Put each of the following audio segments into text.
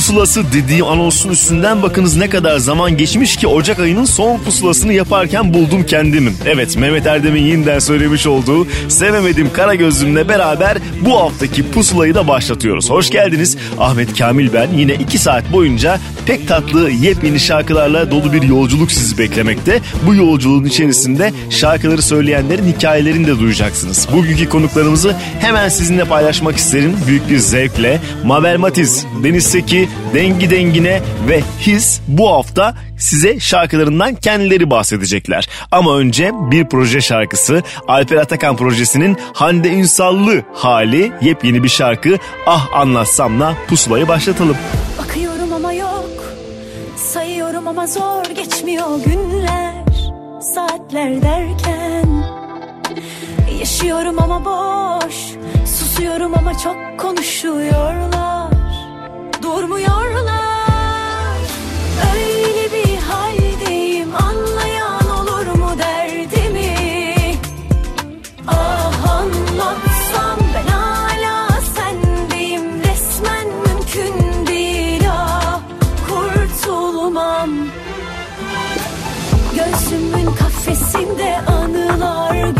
Pusulası dediğim anonsun üstünden bakınız ne kadar zaman geçmiş ki Ocak ayının son pusulasını yaparken buldum kendimi. Evet Mehmet Erdem'in yeniden söylemiş olduğu Sevemedim Kara Gözlüm'le beraber bu haftaki pusulayı da başlatıyoruz. Hoş geldiniz Ahmet Kamil ben yine 2 saat boyunca pek tatlı yepyeni şarkılarla dolu bir yolculuk sizi beklemekte. Bu yolculuğun içerisinde şarkıları söyleyenlerin hikayelerini de duyacaksınız. Bugünkü konuklarımızı hemen sizinle paylaşmak isterim büyük bir zevkle. Mabel Matiz, Deniz Seki, Dengi Dengine ve His bu hafta size şarkılarından kendileri bahsedecekler. Ama önce bir proje şarkısı Alper Atakan projesinin Hande Ünsallı hali yepyeni bir şarkı Ah Anlatsam'la pusulayı başlatalım. Bakıyorum ama yok sayıyorum ama zor geçmiyor günler saatler derken Yaşıyorum ama boş susuyorum ama çok konuşuyorlar durmuyorlar. Öyle bir haldeyim anlayan olur mu derdimi? Ah anlatsam ben hala sendeyim resmen mümkün değil. Ah kurtulmam. Gözümün kafesinde anılar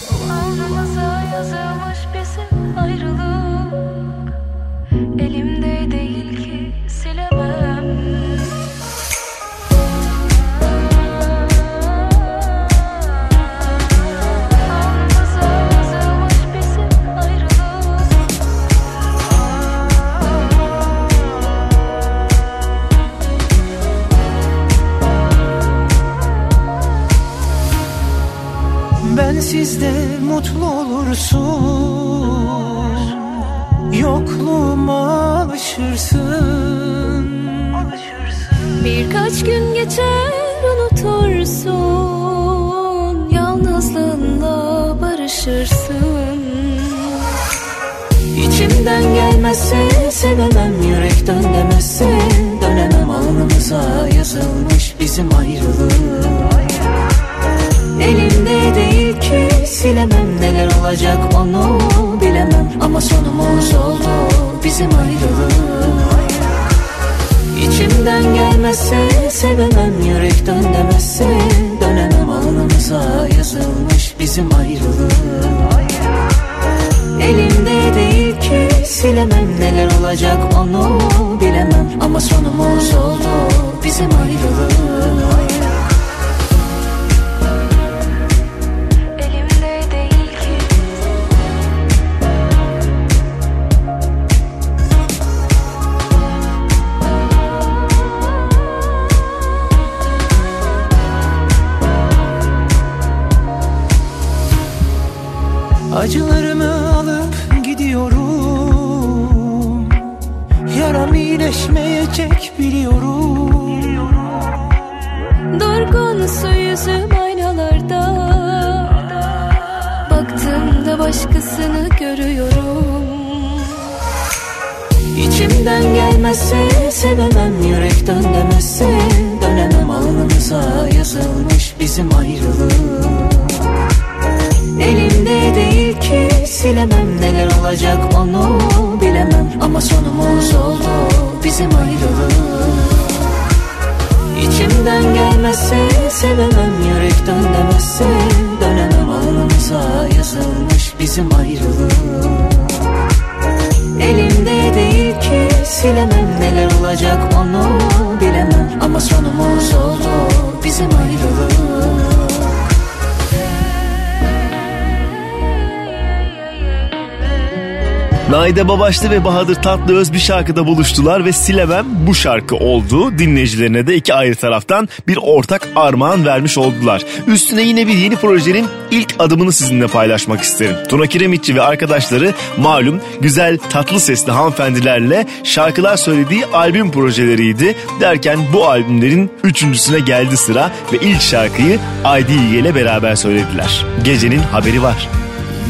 Babaşlı ve Bahadır Tatlıöz bir şarkıda buluştular ve Silemem bu şarkı oldu. Dinleyicilerine de iki ayrı taraftan bir ortak armağan vermiş oldular. Üstüne yine bir yeni projenin ilk adımını sizinle paylaşmak isterim. Tuna Kiremitçi ve arkadaşları malum güzel tatlı sesli hanımefendilerle şarkılar söylediği albüm projeleriydi. Derken bu albümlerin üçüncüsüne geldi sıra ve ilk şarkıyı Aydi ile beraber söylediler. Gecenin haberi var.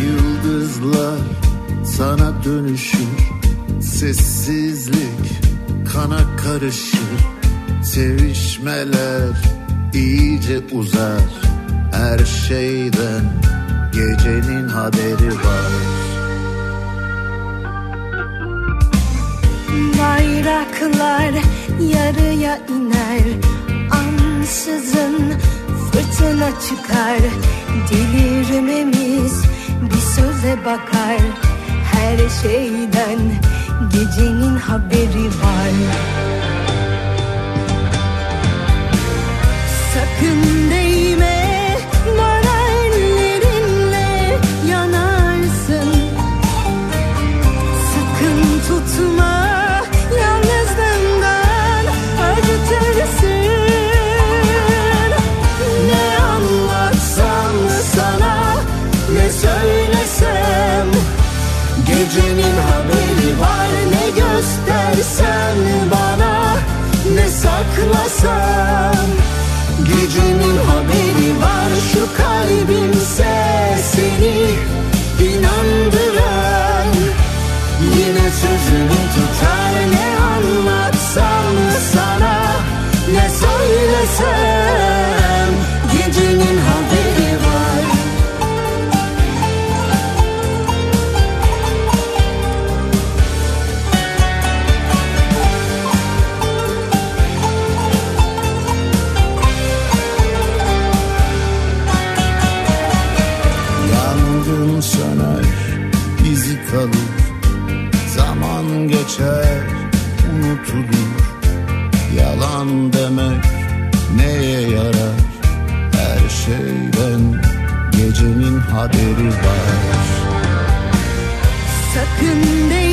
Yıldızlar sana dönüşür Sessizlik kana karışır. Sevişmeler iyice uzar Her şeyden gecenin haberi var. Bayraklar yarıya iner Ansızın fırtına çıkar. Delirmemiz bir söze bakar Her şeyden gecenin haberi var. Sakın saklasan Gecenin haberi var şu kalbimse seni inandıran. Yine sözünü tutar ne anlatsam sana ne söylesem demek neye yarar? Her şeyden gecenin haberi var. Sakın değil.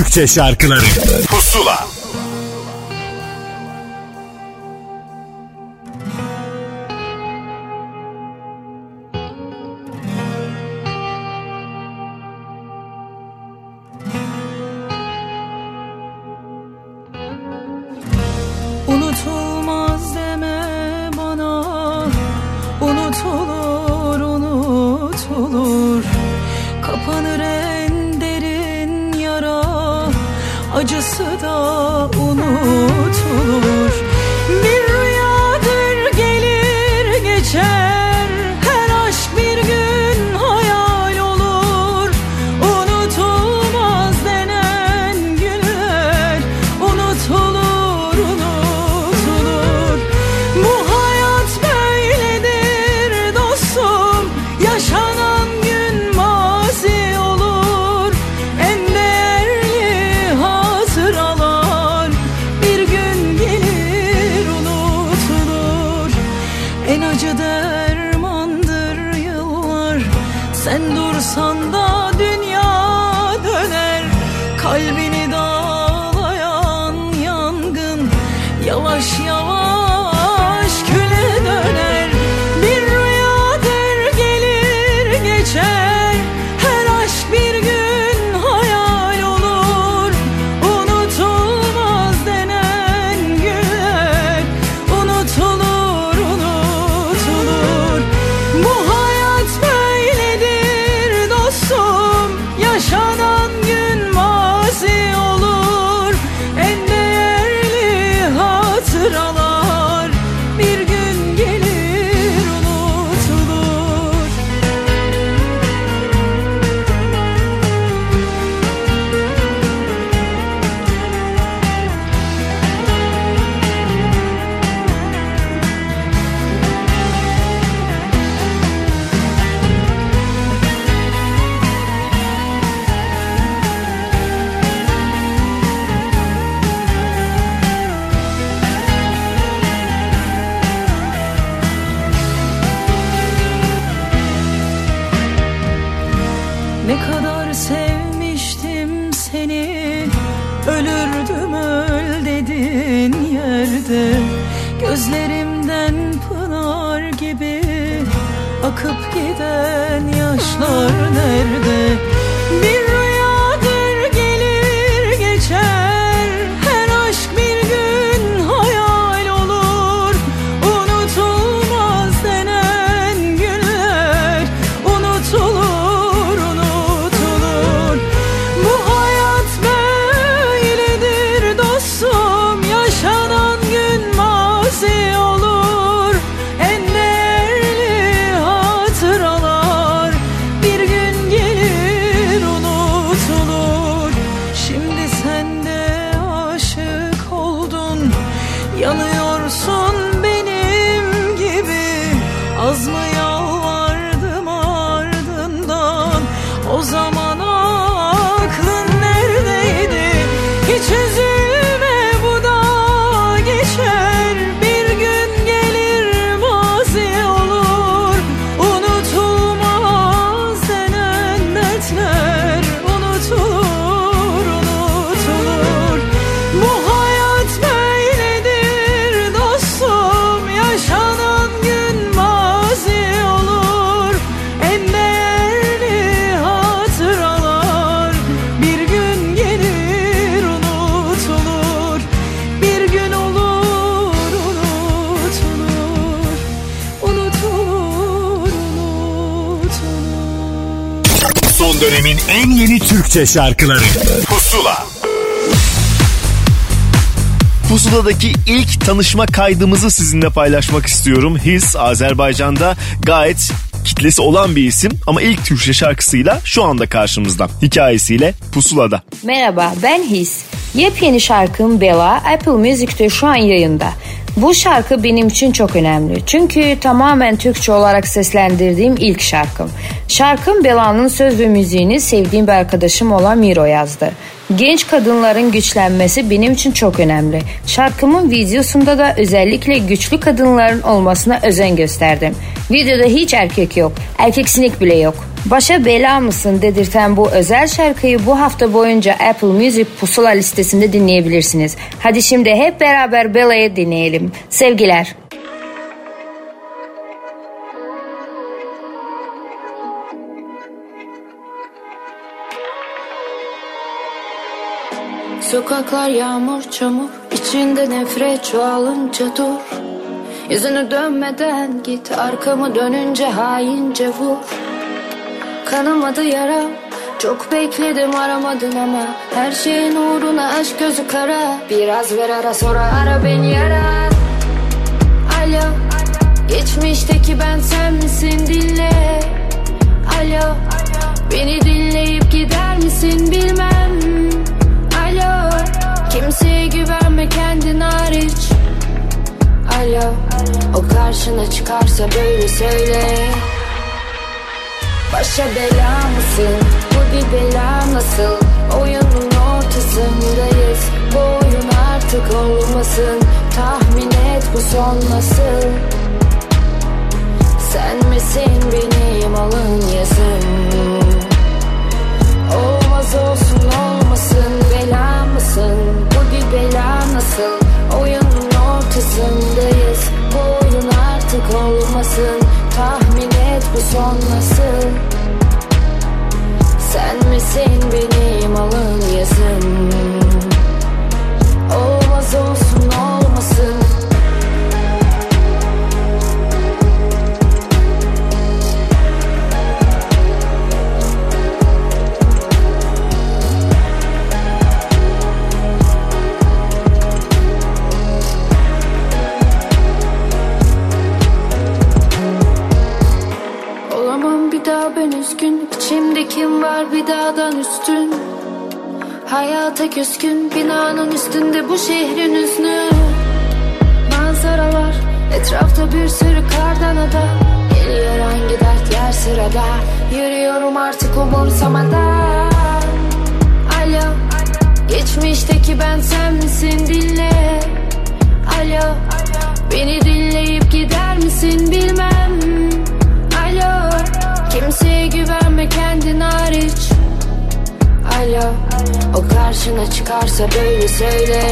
Türkçe şarkıları. Yazmayı en yeni Türkçe şarkıları Pusula Pusula'daki ilk tanışma kaydımızı sizinle paylaşmak istiyorum. His Azerbaycan'da gayet kitlesi olan bir isim ama ilk Türkçe şarkısıyla şu anda karşımızda. Hikayesiyle Pusula'da. Merhaba ben His. Yepyeni şarkım Bella Apple Music'te şu an yayında. Bu şarkı benim için çok önemli. Çünkü tamamen Türkçe olarak seslendirdiğim ilk şarkım. Şarkım Bella'nın söz ve müziğini sevdiğim bir arkadaşım olan Miro yazdı. Genç kadınların güçlenmesi benim için çok önemli. Şarkımın videosunda da özellikle güçlü kadınların olmasına özen gösterdim. Videoda hiç erkek yok. Erkek sinek bile yok. Başa bela mısın dedirten bu özel şarkıyı bu hafta boyunca Apple Music Pusula listesinde dinleyebilirsiniz. Hadi şimdi hep beraber Bella'yı dinleyelim. Sevgiler. Sokaklar yağmur çamur içinde nefret çoğalınca dur Yüzünü dönmeden git arkamı dönünce haince vur Kanamadı yaram çok bekledim aramadın ama Her şeyin uğruna aşk gözü kara. Biraz ver ara sonra ara beni yara. Alo Geçmişteki ben sen misin dinle. Alo Beni dinleyip gider misin bilmem. Alo Kimseye güvenme kendin hariç. Alo O karşına çıkarsa böyle söyle Başa bela mısın? Bu bir bela nasıl? Oyunun ortasındayız Bu oyun artık olmasın Tahmin et bu son nasıl? Sen misin benim alın yazım? Olmaz olsun olmasın bela mısın? Bu bir bela nasıl? Oyunun ortasındayız Bu oyun artık olmasın bu son nasıl? Sen misin benim alın yazım? Olmaz olsun dağdan üstün. Hayata küskün Binanın üstünde bu şehrin hüznü. Manzaralar Etrafta bir sürü kardan adam Geliyor hangi dert yer sırada? Yürüyorum artık umursamadan Alo Geçmişteki ben sen misin dinle. Alo Beni dinleyip gider misin bilmem. Alo Kimseye güvenme kendin hariç Alo O karşına çıkarsa böyle söyle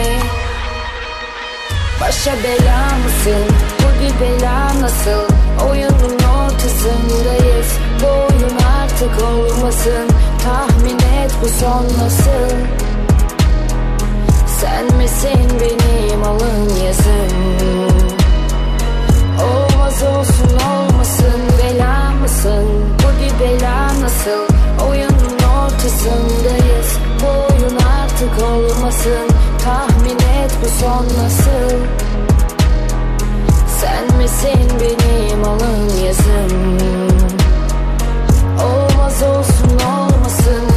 Başa bela mısın? Bu bir bela nasıl? Oyunun ortasındayız Bu oyun artık olmasın Tahmin et bu son nasıl? Sen misin benim alın yazım? Olmaz olsun olmasın bela mısın? Bu bir bela nasıl? Ortasındayız Bu oyun artık olmasın Tahmin et bu son nasıl? Sen misin benim alın yazım? Olmaz olsun olmasın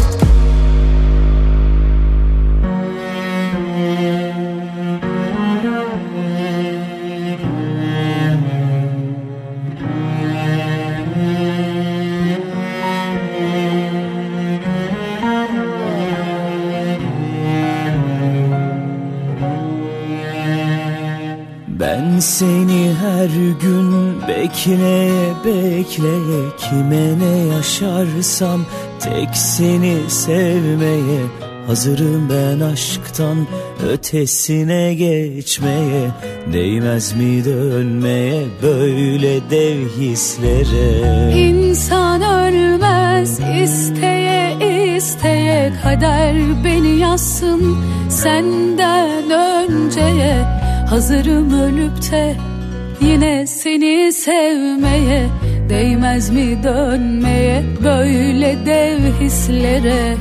seni her gün bekleye bekleye kime ne yaşarsam tek seni sevmeye hazırım ben aşktan ötesine geçmeye. Değmez mi dönmeye böyle dev hislere İnsan ölmez isteye isteye kader beni yazsın senden önceye hazırım ölüp de yine seni sevmeye Değmez mi dönmeye böyle dev hislere?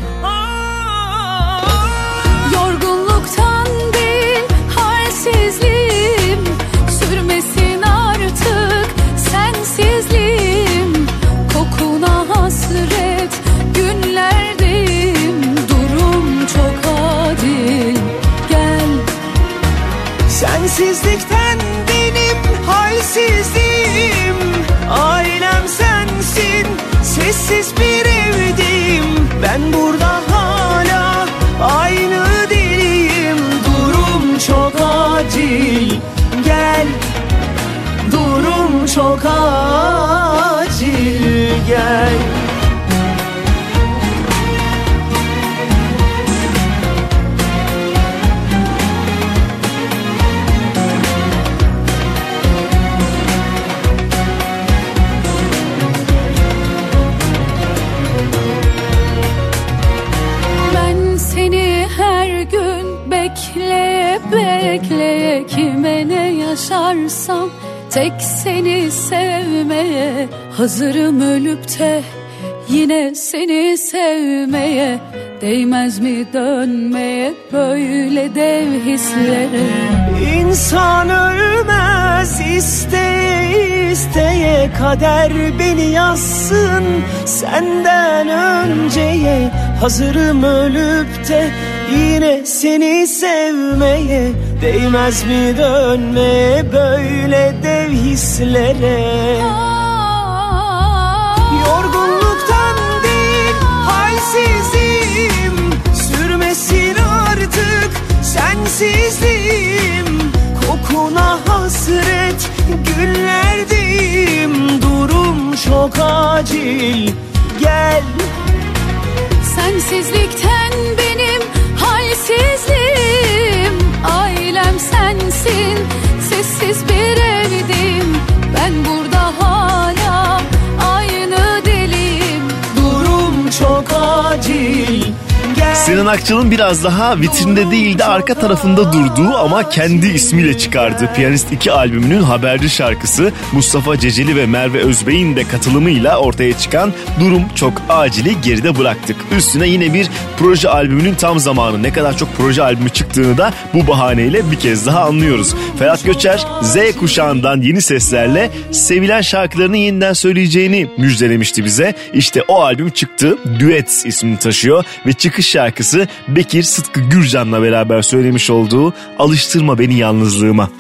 Yorgunluktan değil halsizliğim Sensizlikten benim halsizliğim. Ailem sensin Sessiz bir evdeyim Ben burada hala Aynı deliyim. Durum çok acil. Gel. Durum çok acil. Gel tek seni sevmeye Hazırım ölüp de yine seni sevmeye. Değmez mi dönmeye böyle dev hislere? İnsan ölmez isteye isteye kader beni yazsın. Senden önceye hazırım ölüp de yine seni sevmeye değmez mi dönmeye böyle dev hislere? Yorgunluktan değil halsizim. Sürmesin artık sensizliğim Kokuna hasret günlerdeyim Durum çok acil. Gel. Sensizlikten benim halsizliğim Ailem sensin. Sessiz bir evdeyim Ben burada hala aynı deliyim Durum çok acil Sinan Akçıl'ın biraz daha vitrinde değil de arka tarafında durduğu ama kendi ismiyle çıkardığı Piyanist 2 albümünün haberci şarkısı Mustafa Ceceli ve Merve Özbey'in de katılımıyla ortaya çıkan Durum Çok Acil'i geride bıraktık. Üstüne yine bir proje albümünün tam zamanı ne kadar çok proje albümü çıktığını da bu bahaneyle bir kez daha anlıyoruz. Ferhat Göçer Z kuşağından yeni seslerle sevilen şarkılarını yeniden söyleyeceğini müjdelemişti bize. İşte o albüm çıktı. Duets ismini taşıyor ve çıkış şarkısı Bekir Sıtkı Gürcan'la beraber söylemiş olduğu Alıştırma Beni Yalnızlığıma.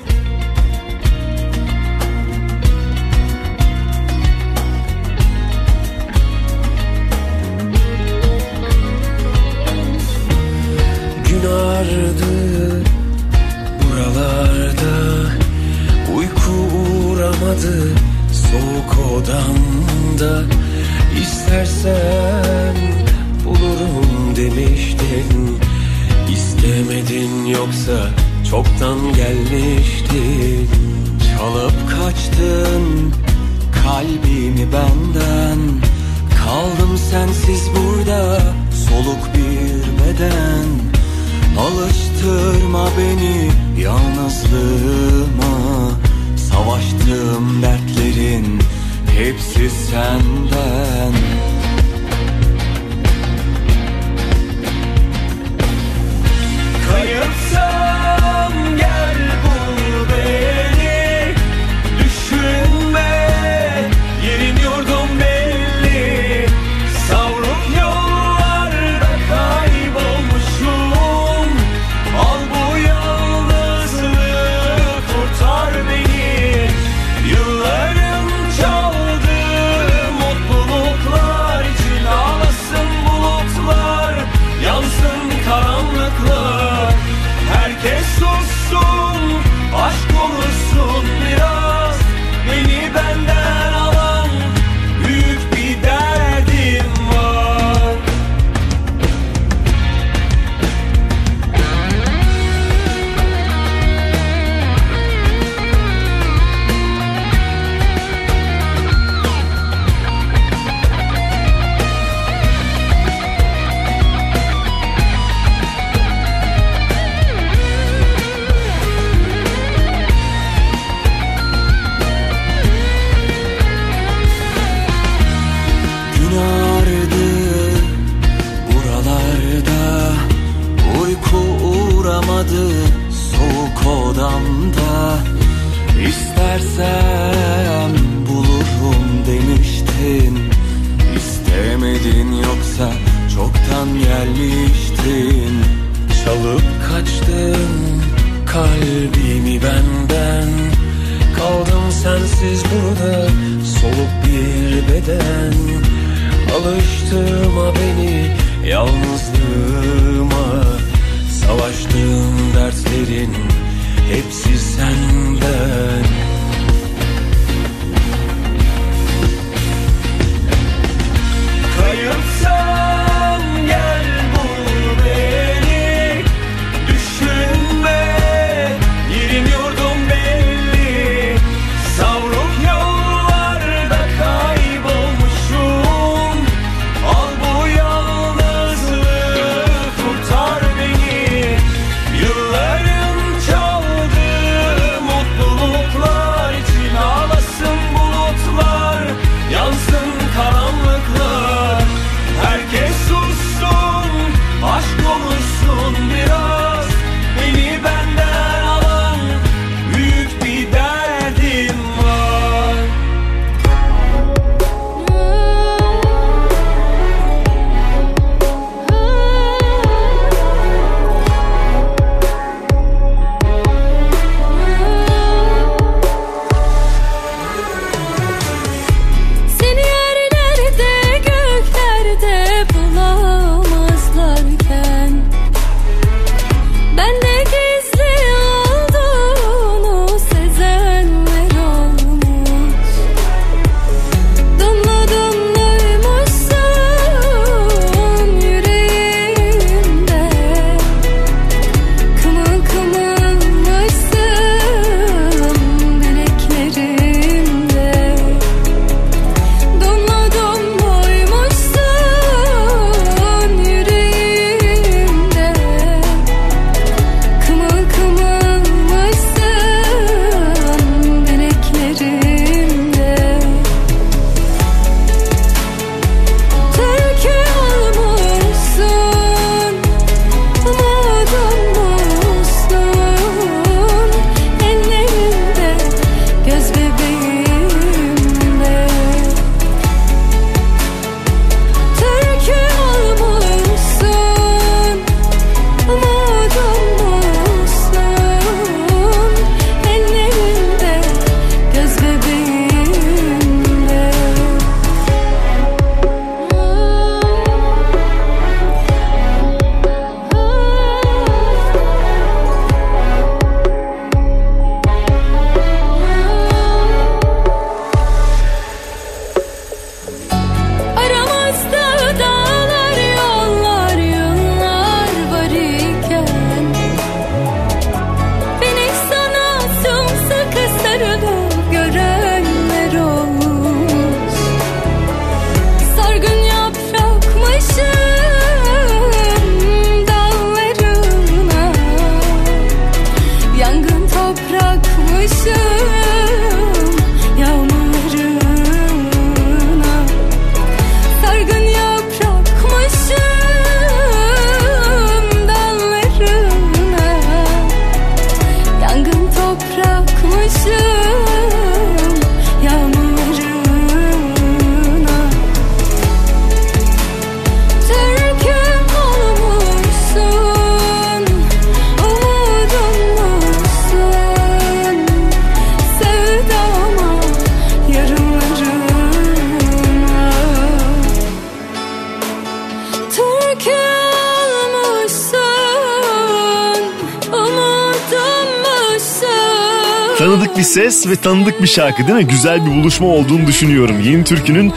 Ve tanıdık bir şarkı değil mi? Güzel bir buluşma olduğunu düşünüyorum. Yeni türkünün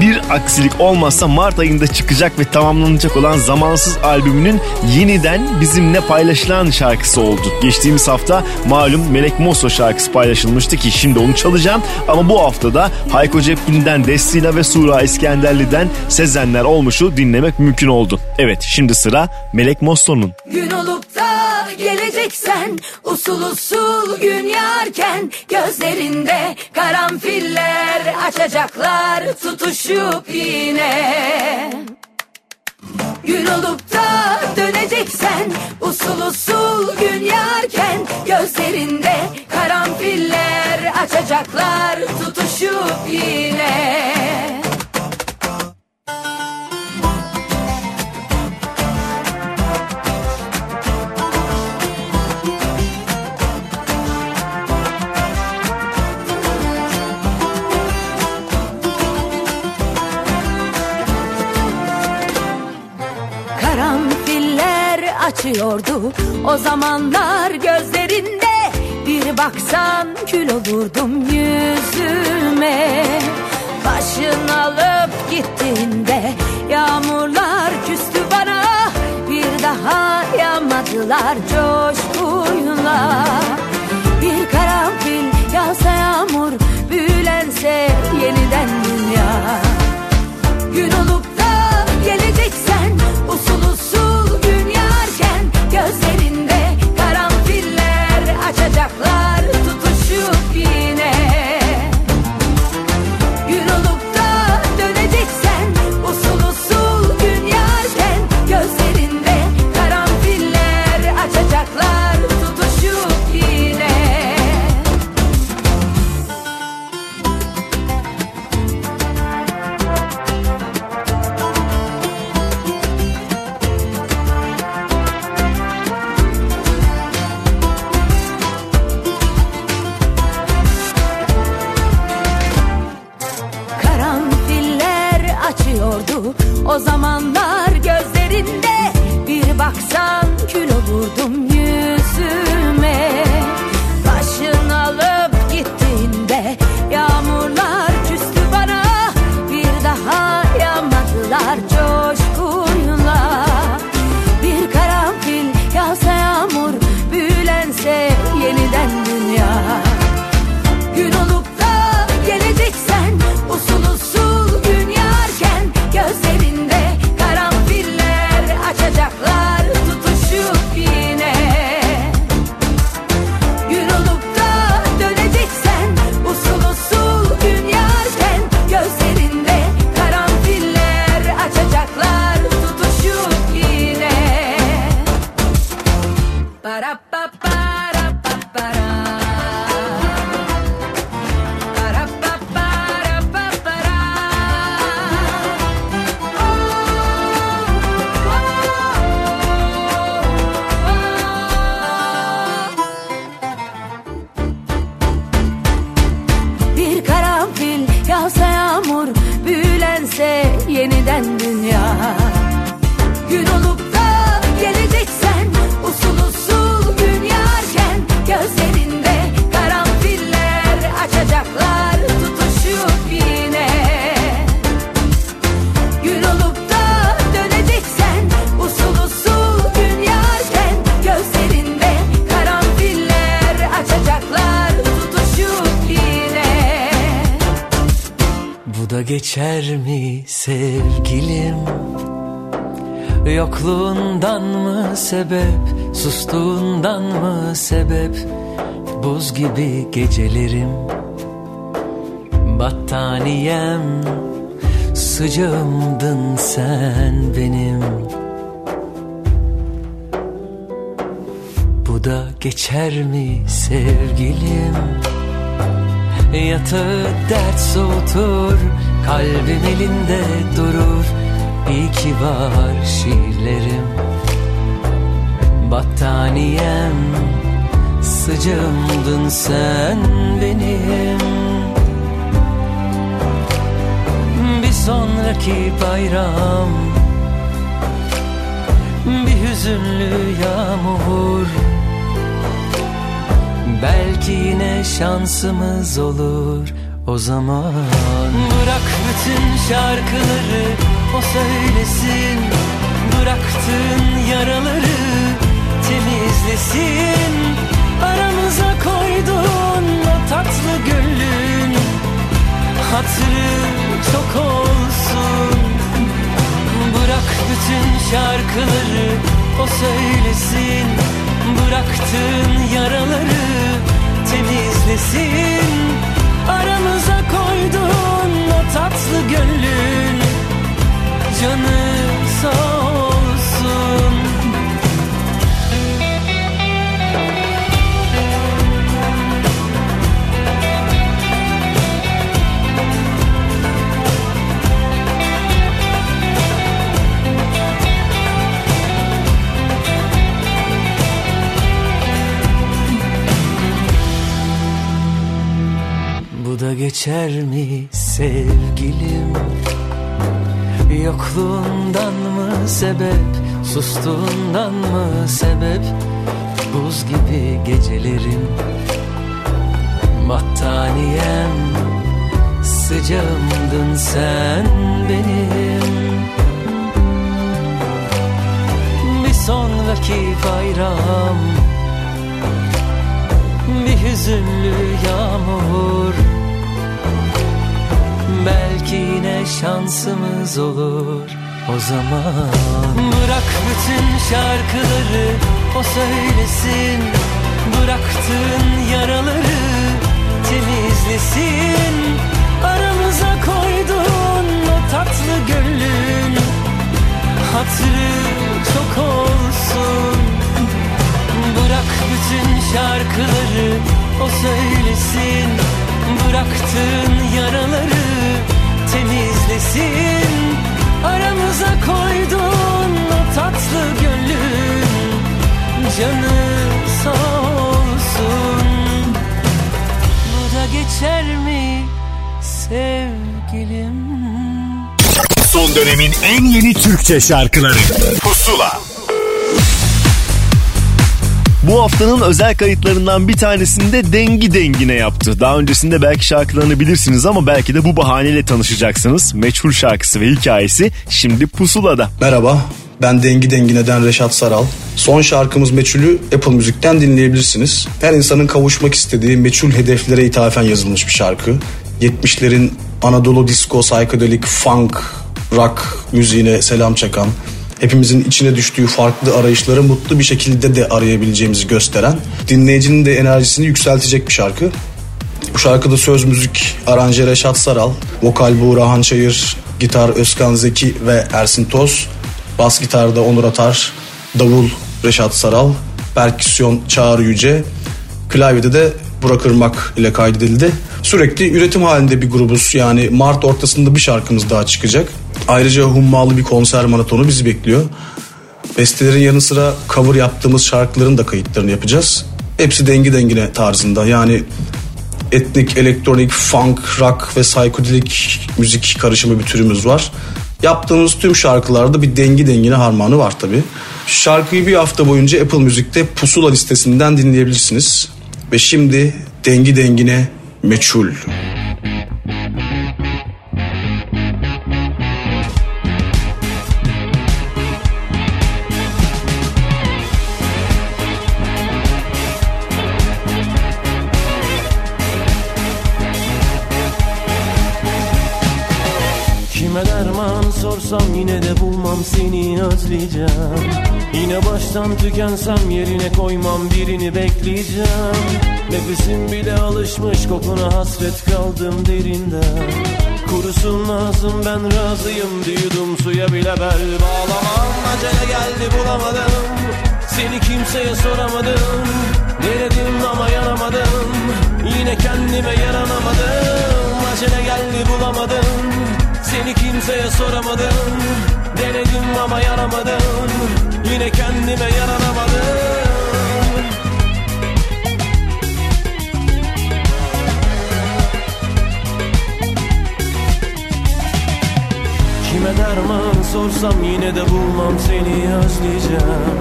bir aksilik olmazsa Mart ayında çıkacak ve tamamlanacak olan Zamansız albümünün yeniden bizimle paylaşılan şarkısı oldu. Geçtiğimiz hafta malum Melek Mosso şarkısı paylaşılmıştı ki şimdi onu çalacağım. Ama bu haftada Hayko Cepkin'den Destina ve Sura İskenderli'den Sezenler olmuşu dinlemek mümkün oldu. Evet şimdi sıra Melek Mosso'nun. Gün olup giderken Usul usul gün yarken Gözlerinde karanfiller Açacaklar tutuşup yine. Gün olup da döneceksen Usul usul gün yarken Gözlerinde karanfiller Açacaklar tutuşup yine. Duygular coşkuyla. mavi gecelerim. Battaniyem sıcağımdın sen benim. Bu da geçer mi sevgilim? Yatağı dert soğutur Kalbim elinde durur. İyi ki var şiirlerim. Battaniyem Sıcağımdın sen benim. Bir sonraki bayram. Bir hüzünlü yağmur. Belki yine şansımız olur o zaman. Bırak bütün şarkıları o söylesin. Bıraktığın yaraları temizlesin. Aramıza koydun o tatlı gönlünü Hatırı çok olsun. Bırak bütün şarkıları o söylesin. Bıraktığın yaraları temizlesin. Aramıza koydun o tatlı gönlünü Canı sağ olsun. Da geçer mi sevgilim? Yokluğundan mı sebep Sustuğundan mı sebep? Buz gibi gecelerim Battaniyem. Sıcağımdın sen benim. Bir sonraki bayram Bir hüzünlü yağmur. Belki yine şansımız olur o zaman. Bırak bütün şarkıları o söylesin. Bıraktığın yaraları temizlesin. Aramıza koyduğun o tatlı gönlün Hatırı çok olsun. Bırak bütün şarkıları o söylesin Bıraktığın yaraları temizlesin. Aramıza koyduğun o tatlı gönlün Canı sağ olsun. Bu da geçer mi sevgilim? Son dönemin en yeni Türkçe şarkıları. Pusula Bu haftanın özel kayıtlarından bir tanesinde dengi dengine yaptı. Daha öncesinde belki şarkılarını bilirsiniz ama belki de bu bahaneyle tanışacaksınız. Meçhul şarkısı ve hikayesi şimdi pusulada. Merhaba, ben Dengi Dengine'den Reşat Saral. Son şarkımız Meçhul'ü Apple Müzik'ten dinleyebilirsiniz. Her insanın kavuşmak istediği meçhul hedeflere ithafen yazılmış bir şarkı. 70'lerin Anadolu disco, psychedelic, funk, rock müziğine selam çakan, hepimizin içine düştüğü farklı arayışları mutlu bir şekilde de arayabileceğimizi gösteren, dinleyicinin de enerjisini yükseltecek bir şarkı. Bu şarkıda söz müzik aranje Reşat Saral, vokal Buğra Çayır, gitar Özkan Zeki ve Ersin Toz, bas gitarda Onur Atar, davul Reşat Saral, perküsyon Çağrı Yüce, klavyede de Burak Irmak ile kaydedildi. Sürekli üretim halinde bir grubuz. Yani Mart ortasında bir şarkımız daha çıkacak. Ayrıca hummalı bir konser maratonu bizi bekliyor. Bestelerin yanı sıra cover yaptığımız şarkıların da kayıtlarını yapacağız. Hepsi dengi dengine tarzında. Yani etnik, elektronik, funk, rock ve psychedelic müzik karışımı bir türümüz var. Yaptığımız tüm şarkılarda bir dengi dengine harmanı var tabi. Şarkıyı bir hafta boyunca Apple Müzik'te pusula listesinden dinleyebilirsiniz. Ve şimdi dengi dengine meçhul. Kime sorsam yine de bulmam seni özleyeceğim. Yine baştan tükensem yerine koymam birini bekleyeceğim. Nefesim bile alışmış kokuna hasret kaldım derinden. Kurusun lazım ben razıyım Düğdüm suya bile bel bağlamam. Acele geldi bulamadım. Seni kimseye soramadım. Denedim ama yanamadım Yine kendime yaranamadım. Acele geldi bulamadım Seni kimseye soramadım. Denedim ama yaramadım. Yine kendime yaranamadım. Kime derman sorsam yine de bulmam seni özleyeceğim.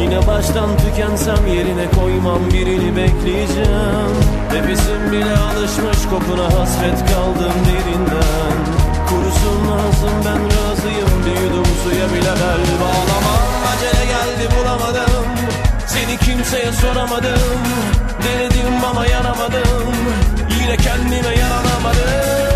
Yine baştan tükensem yerine koymam birini bekleyeceğim. Nefesim bile alışmış kokuna hasret kaldım derinden lazım ben razıyım. Büyüdüm suya bile bel bağlamam. Acele geldi bulamadım. Seni kimseye soramadım. Denedim ama yanamadım Yine kendime yaranamadım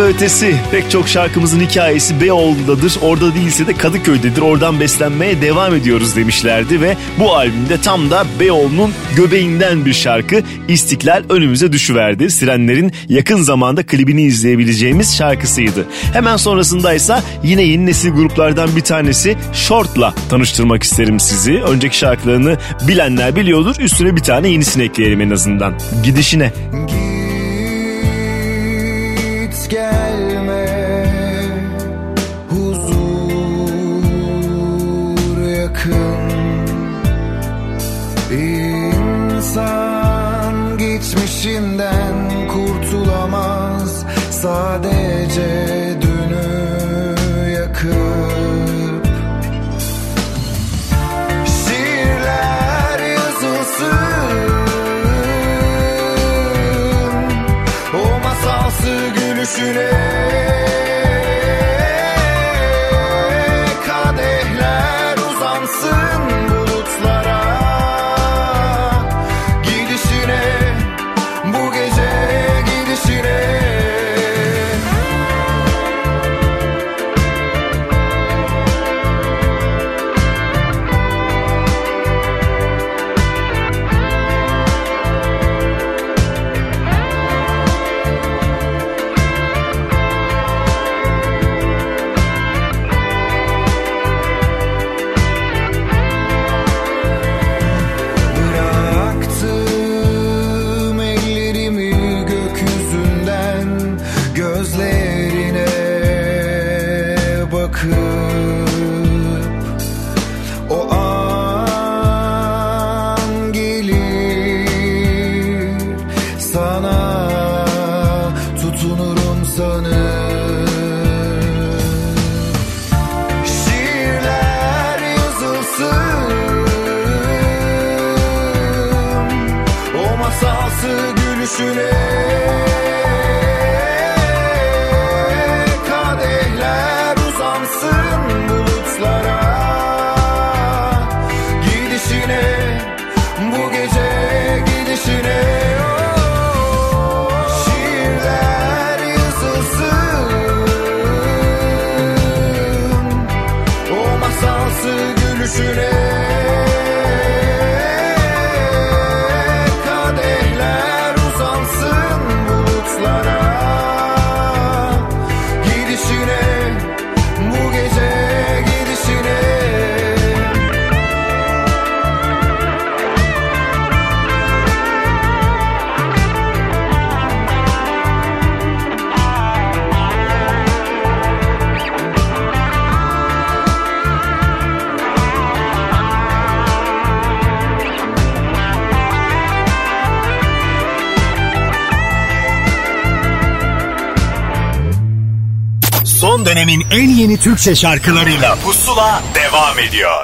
ve ötesi. Pek çok şarkımızın hikayesi Beyoğlu'dadır. Orada değilse de Kadıköy'dedir. Oradan beslenmeye devam ediyoruz demişlerdi ve bu albümde tam da Beyoğlu'nun göbeğinden bir şarkı İstiklal önümüze düşüverdi. Sirenlerin yakın zamanda klibini izleyebileceğimiz şarkısıydı. Hemen sonrasında ise yine yeni nesil gruplardan bir tanesi Short'la tanıştırmak isterim sizi. Önceki şarkılarını bilenler biliyordur. Üstüne bir tane yenisini ekleyelim en azından. Gidişine düşünür en yeni Türkçe şarkılarıyla Pusula devam ediyor.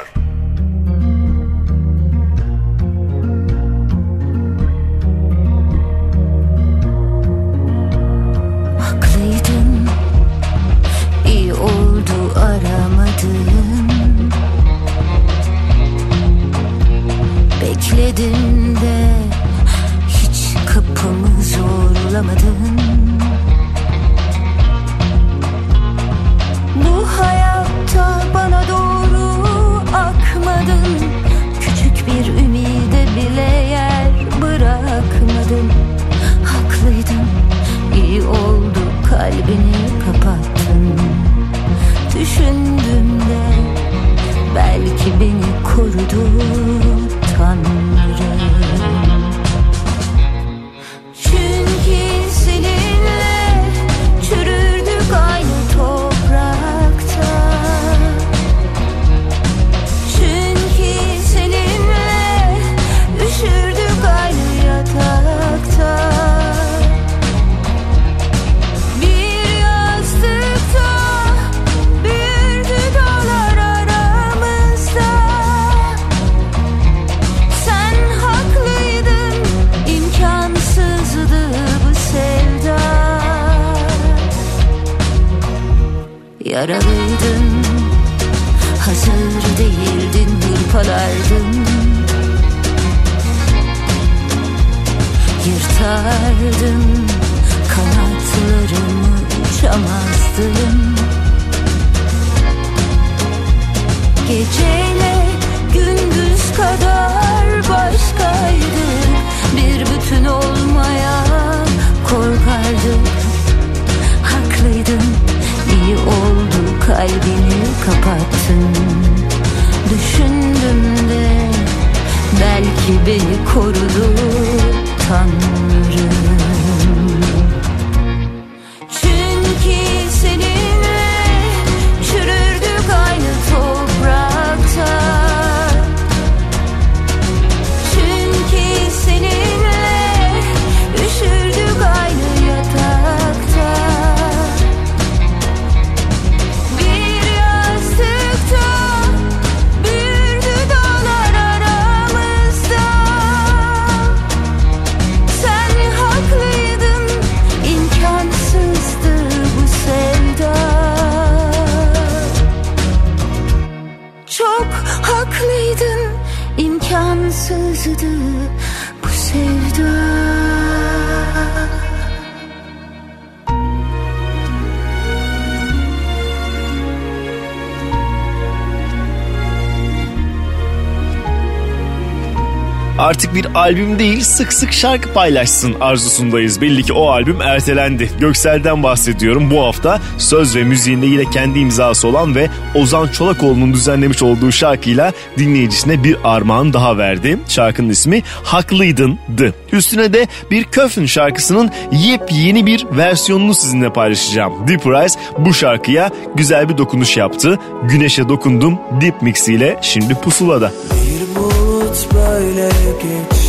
Albüm değil sık sık şarkı paylaşsın arzusundayız. Belli ki o albüm ertelendi. Göksel'den bahsediyorum. Bu hafta söz ve müziğinde yine kendi imzası olan ve Ozan Çolakoğlu'nun düzenlemiş olduğu şarkıyla dinleyicisine bir armağan daha verdi. Şarkının ismi Haklıydın'dı. Üstüne de bir Köfün şarkısının yepyeni bir versiyonunu sizinle paylaşacağım. Deep Rise bu şarkıya güzel bir dokunuş yaptı. Güneşe dokundum Deep Mix ile şimdi pusulada. Bir bulut böyle geçti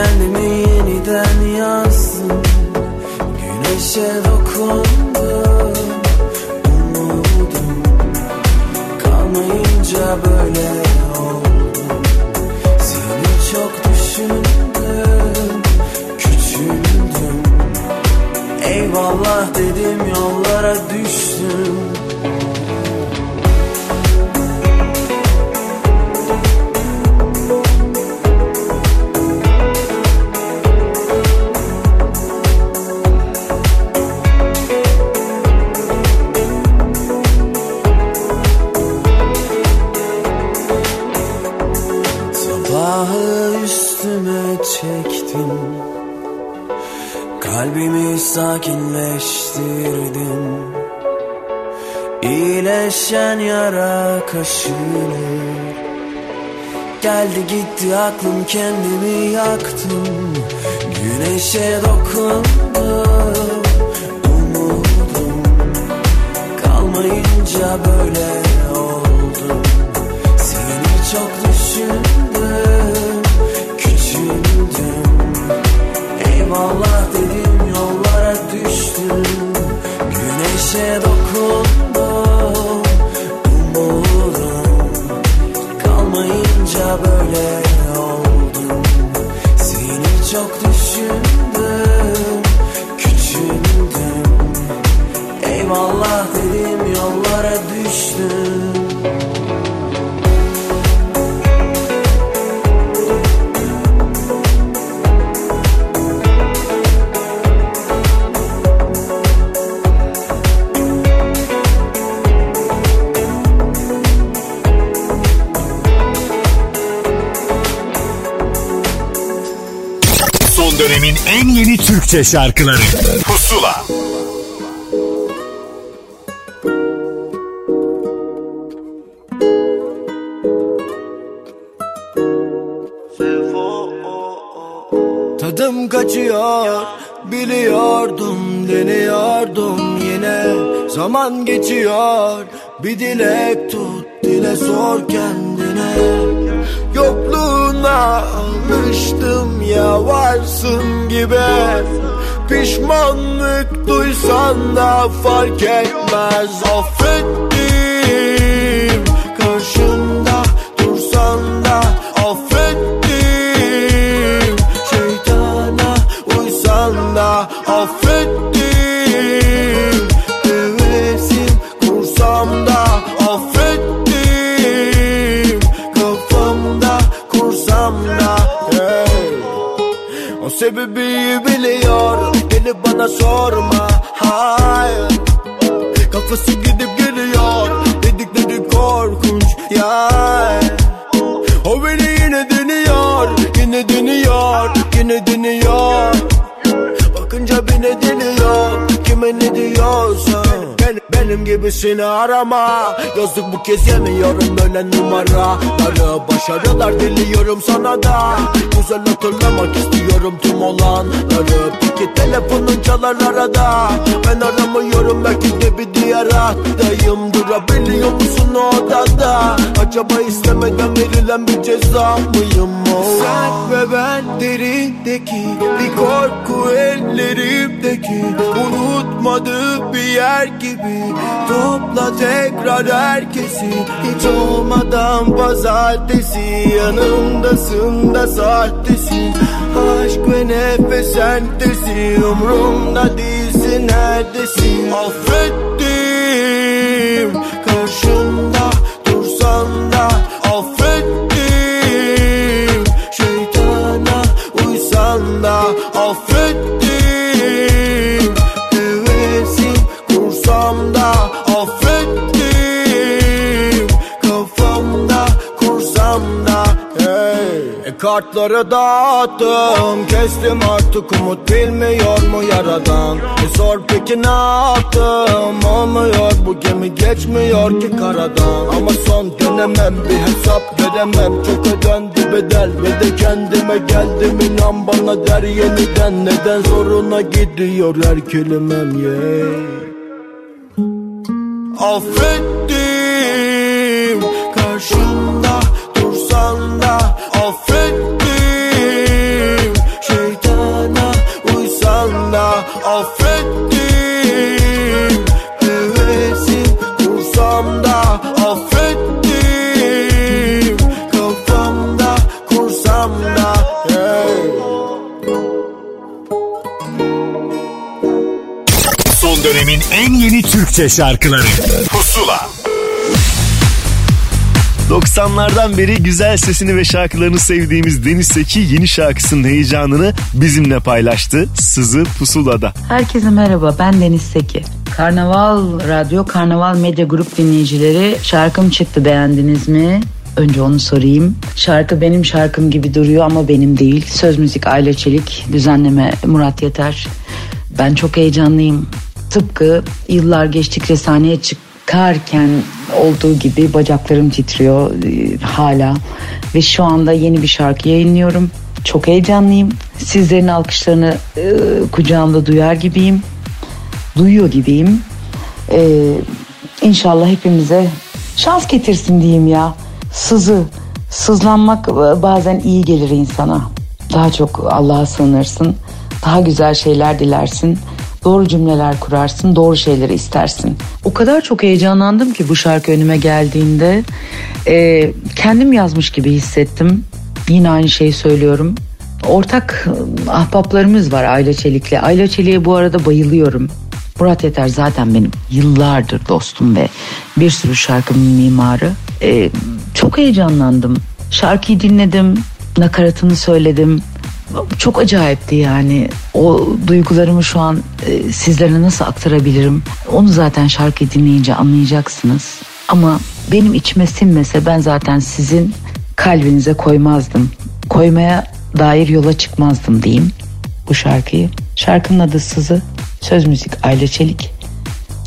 Kendi kendime yeniden yazdım. Güneşe dokundum Umudum kalmayınca böyle oldum. Seni çok düşündüm Küçüldüm. Eyvallah dedim yollara düştüm İyileşen yara kaşınır Geldi gitti aklım kendimi yaktım. Güneşe dokundum Umudum. Kalmayınca böyle Türkçe şarkıları. Pusula. Tadım kaçıyor biliyordum deniyordum yine. Zaman geçiyor bir dilek tut Pişmanlık duysan da fark etmez. Affettim Gibisini arama. Yazık bu kez yemiyorum böyle numaraları Başarılar diliyorum sana da. Güzel hatırlamak istiyorum tüm olanları Peki telefonun çalar arada. Ben aramıyorum belki de bir diğer hattayım Durabiliyor musun o odada? Acaba istemeden verilen bir ceza mıyım? O Sen ve ben derindeki bir korku ellerimdeki Unutmadığı bir yer gibi. Topla tekrar herkesi. Hiç olmadan pazartesi. Yanımdasın da sahtesin Aşk ve nefes sentesin Umrumda değilsin neredesin? Affettim kartları dağıttım. Kestim artık umut bilmiyor mu yaradan? Bir sor peki ne yaptım? Olmuyor bu gemi geçmiyor ki karadan. Ama son dönemem bir hesap veremem. Çok ödendi bedel ve de kendime geldim. İnan bana der yeniden Neden zoruna gidiyor her kelimem yeah. Affettim karşımda dursan da Affettim en yeni Türkçe şarkıları Pusula 90'lardan beri güzel sesini ve şarkılarını sevdiğimiz Deniz Seki yeni şarkısının heyecanını bizimle paylaştı. Sızı Pusula'da. Herkese merhaba ben Deniz Seki. Karnaval Radyo, Karnaval Medya Grup dinleyicileri şarkım çıktı beğendiniz mi? Önce onu sorayım. Şarkı benim şarkım gibi duruyor ama benim değil. Söz müzik Aile Çelik, düzenleme Murat Yeter. Ben çok heyecanlıyım. Tıpkı yıllar geçtikçe sahneye çıkarken olduğu gibi bacaklarım titriyor e, hala. Ve şu anda yeni bir şarkı yayınlıyorum. Çok heyecanlıyım. Sizlerin alkışlarını e, kucağımda duyar gibiyim. Duyuyor gibiyim. E, inşallah hepimize şans getirsin diyeyim ya. Sızı, sızlanmak e, bazen iyi gelir insana. Daha çok Allah'a sığınırsın. Daha güzel şeyler dilersin. Doğru cümleler kurarsın, doğru şeyleri istersin. O kadar çok heyecanlandım ki bu şarkı önüme geldiğinde. e, kendim yazmış gibi hissettim. Yine aynı şeyi söylüyorum. Ortak e, ahbaplarımız var Ayla Çelik'le. Ayla Çelik'e bu arada bayılıyorum. Murat Yeter zaten benim yıllardır dostum ve bir sürü şarkımın mimarı. E, çok heyecanlandım. Şarkıyı dinledim, nakaratını söyledim. Çok acayipti yani. O duygularımı şu an e, sizlere nasıl aktarabilirim? Onu zaten şarkıyı dinleyince anlayacaksınız. Ama benim içime sinmese ben zaten sizin kalbinize koymazdım. Koymaya dair yola çıkmazdım diyeyim bu şarkıyı. Şarkının adı Sızı, söz müzik Ayla Çelik,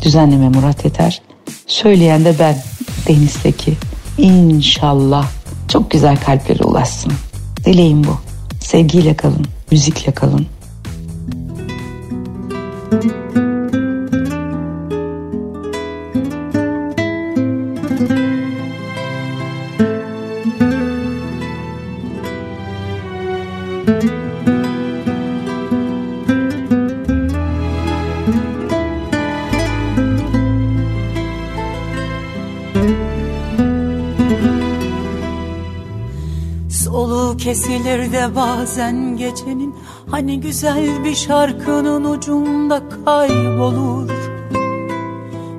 düzenleme Murat Yeter, söyleyen de ben Deniz Seki. İnşallah çok güzel kalplere ulaşsın. Dileğim bu. Sevgiyle kalın, müzikle kalın. Soluğu kesilir de bazen gecenin. Hani güzel bir şarkının ucunda kaybolur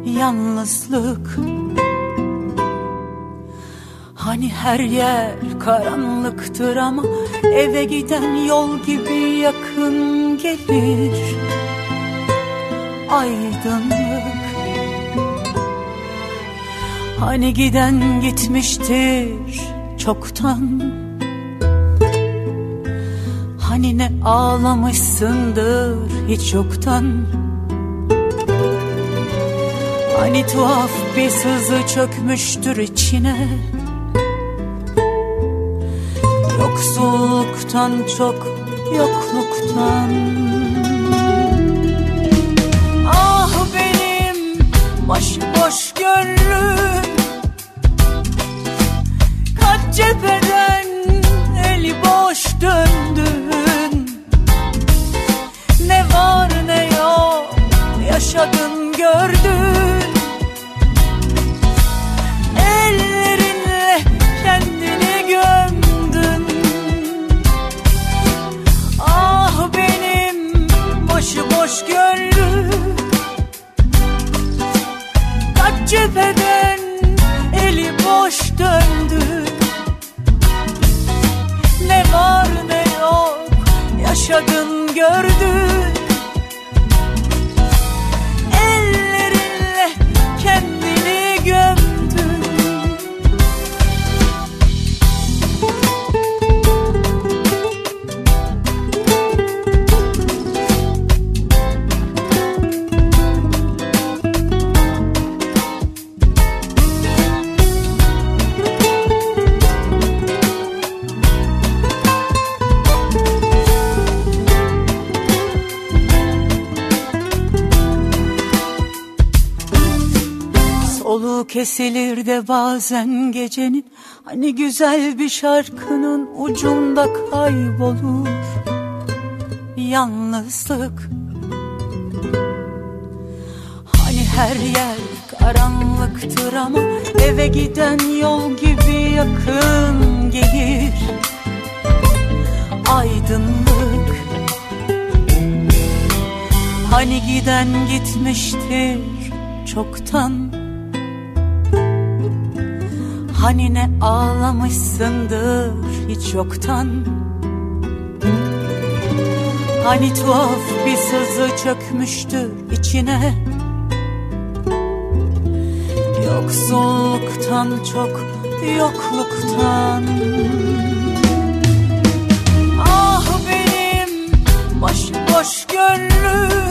Yalnızlık. Hani her yer karanlıktır ama Eve giden yol gibi yakın gelir. Aydınlık. Hani giden gitmiştir çoktan Hani ne ağlamışsındır hiç yoktan. Hani tuhaf bir sızı çökmüştür içine. Yoksulluktan çok yokluktan. Ah benim başıboş gönlüm kesilir de bazen gecenin. Hani güzel bir şarkının ucunda kaybolur. Yalnızlık. Hani her yer karanlıktır ama Eve giden yol gibi yakın gelir. Aydınlık. Hani giden gitmiştir çoktan. Hani ne ağlamışsındır hiç yoktan. Hani tuhaf bir sızı çökmüştür içine. Yoksulluktan çok yokluktan. Ah benim başıboş gönlüm.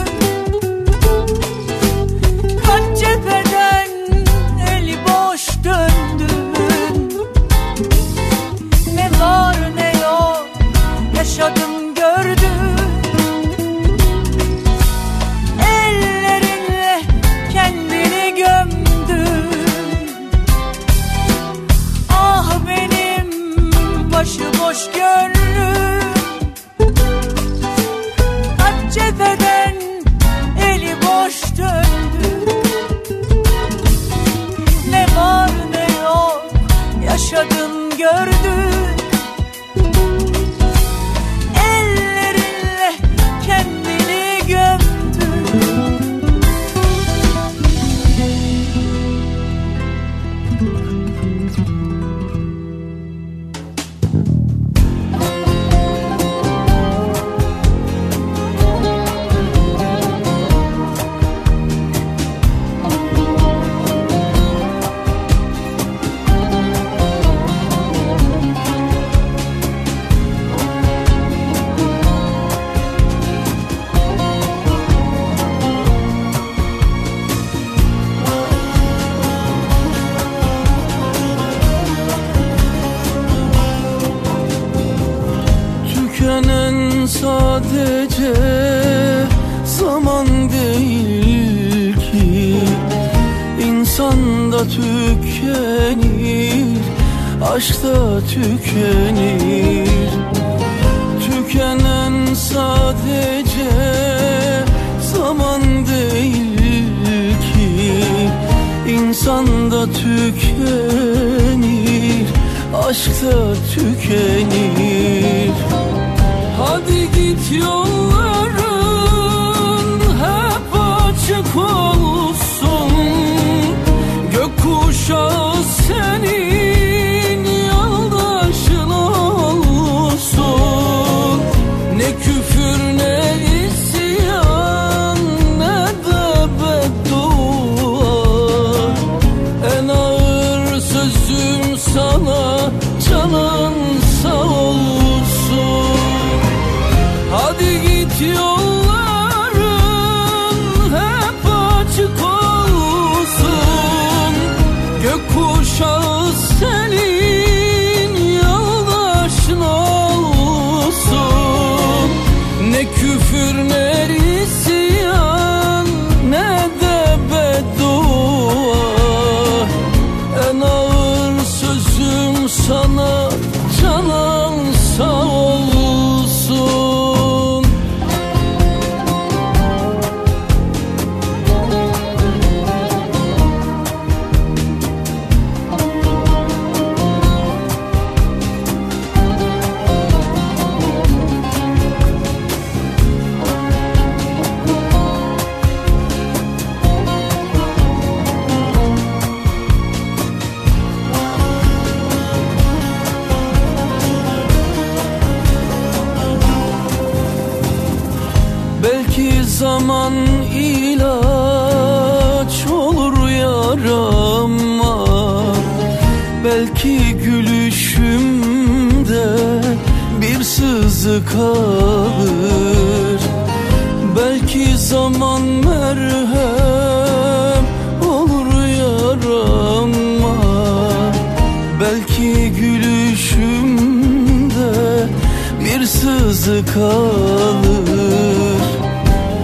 yazı kalır.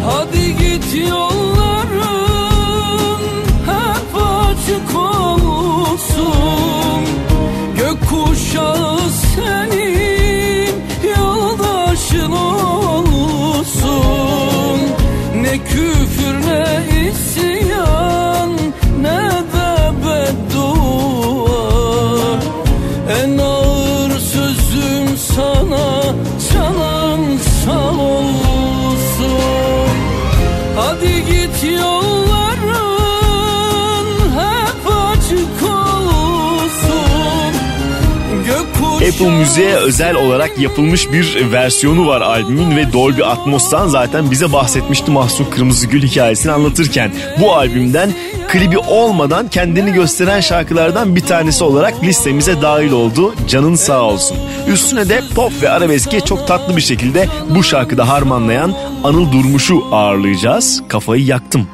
Hadi git yolların hep açık olsun. Gökkuşağı senin yoldaşın olsun. Ne küfür Hatta o özel olarak yapılmış bir versiyonu var albümün ve Dolby Atmos'tan zaten bize bahsetmişti Mahsun Kırmızı Gül hikayesini anlatırken. Bu albümden klibi olmadan kendini gösteren şarkılardan bir tanesi olarak listemize dahil oldu. Canın sağ olsun. Üstüne de pop ve arabeski çok tatlı bir şekilde bu şarkıda harmanlayan Anıl Durmuş'u ağırlayacağız. Kafayı yaktım.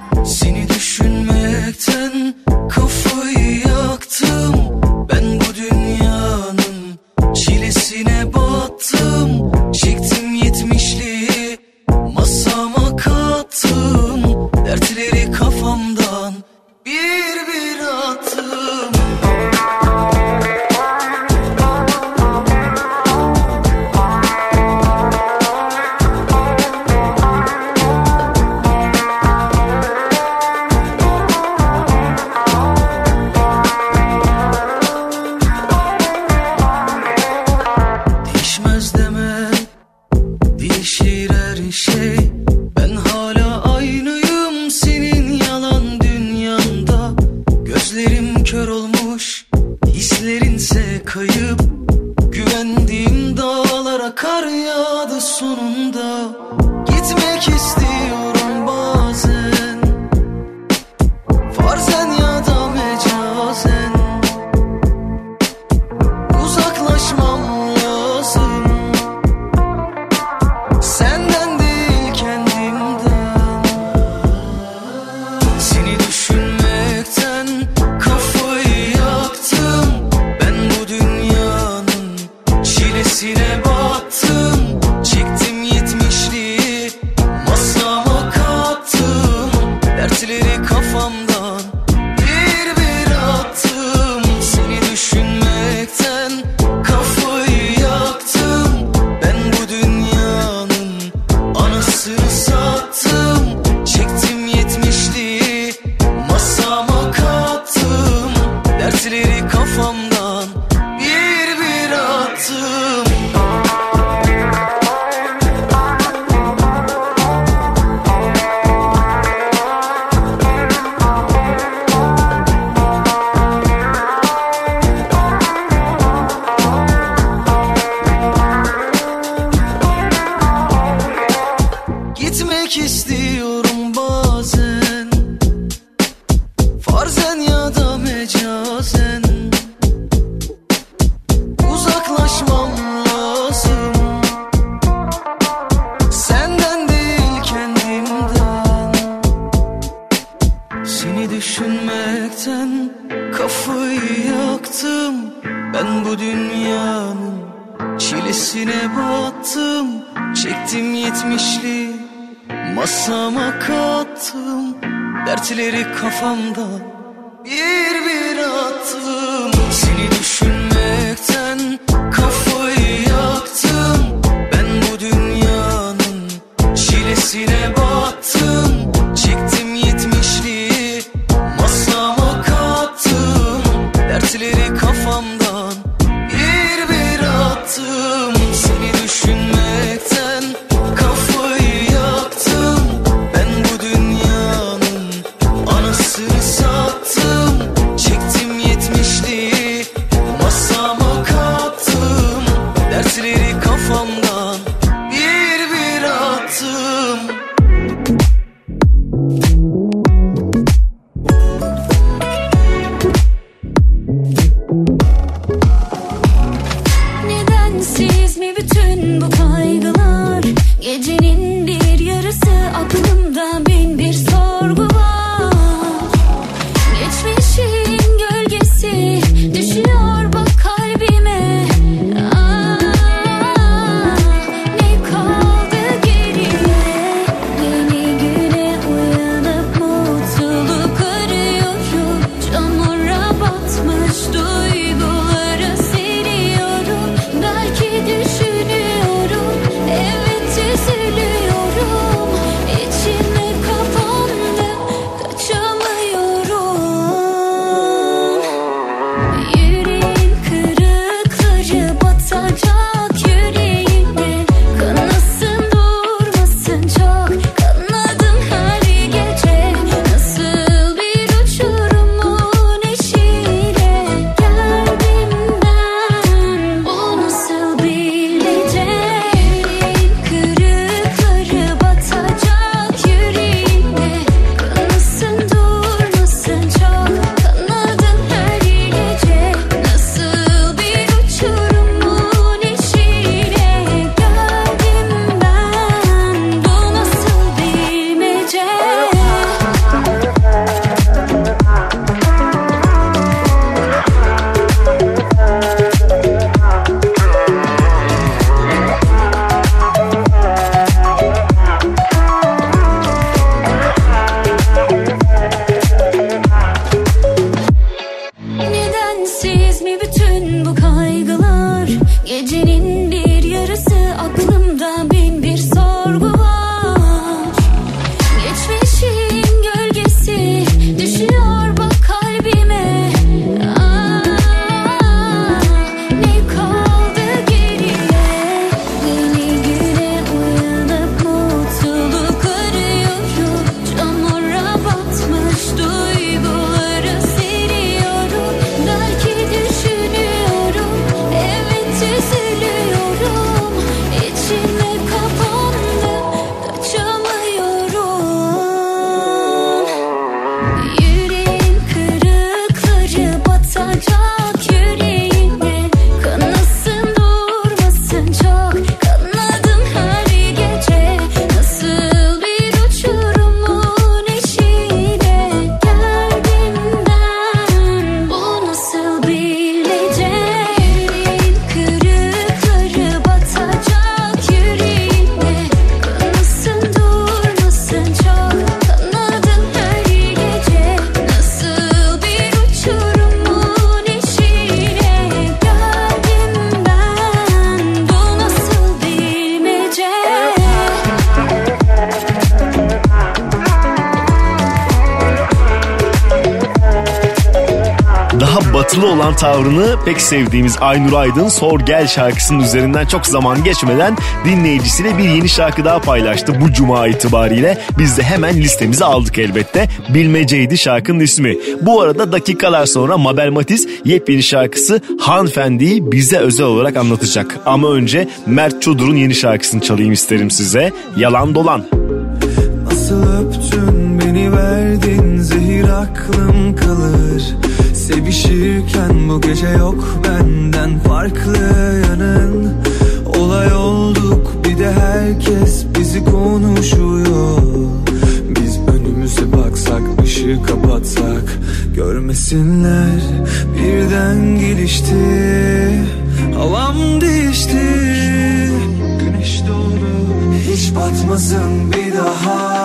Pek sevdiğimiz Aynur Aydın Sor Gel şarkısının üzerinden çok zaman geçmeden dinleyicisiyle bir yeni şarkı daha paylaştı bu cuma itibariyle. Biz de hemen listemize aldık elbette. Bilmeceydi şarkının ismi. Bu arada dakikalar sonra Mabel Matiz yepyeni şarkısı Hanfendi'yi bize özel olarak anlatacak. Ama önce Mert Çudur'un yeni şarkısını çalayım isterim size. Yalan Dolan. Nasıl öptün beni verdin zehir aklım kalır Sevişirken bu gece yok benden farklı yanın. Olay olduk bir de herkes bizi konuşuyor. Biz önümüze baksak ışığı kapatsak Görmesinler birden gelişti. Havam değişti Güneş doğdu hiç batmasın bir daha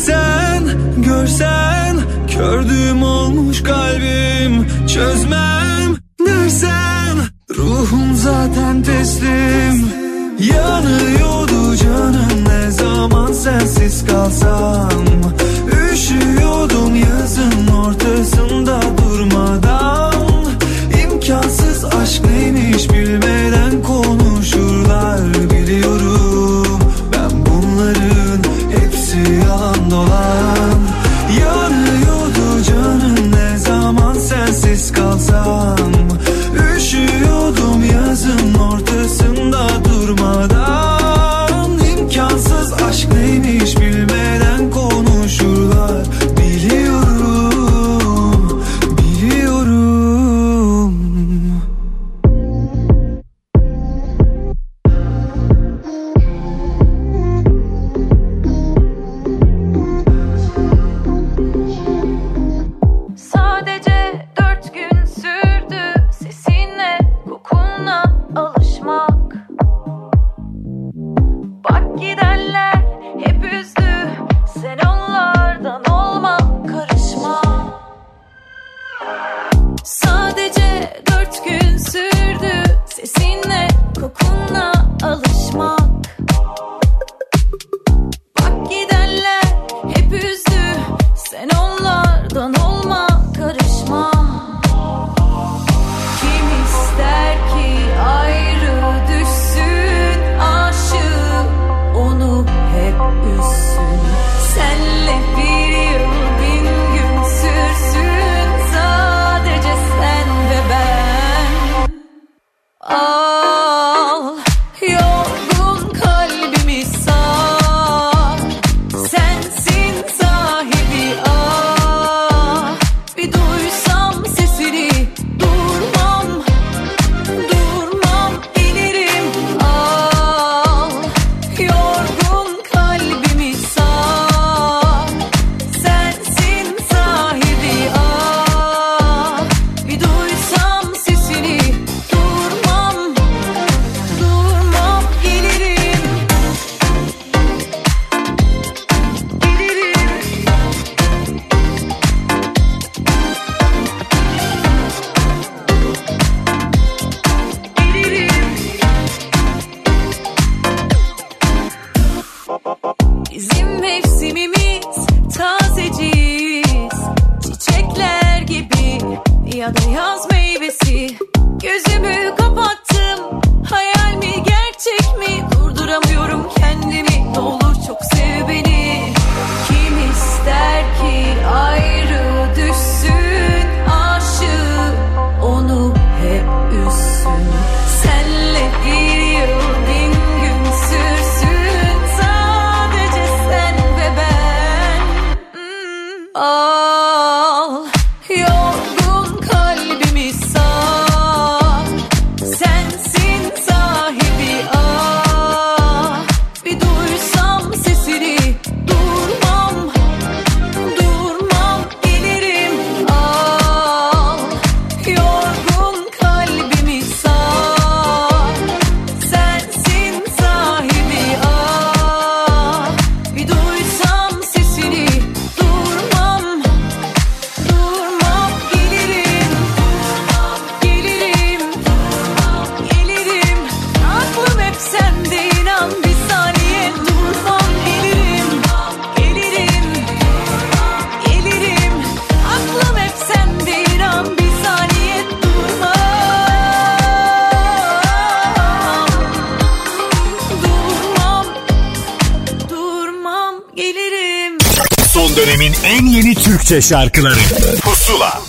Gelsen görsen Kördüğüm olmuş kalbim Çözmem dersen Ruhum zaten teslim. Yanıyordu canım ne zaman sensiz kalsam. Üşüyordum الله Türkçe şarkıları Pusula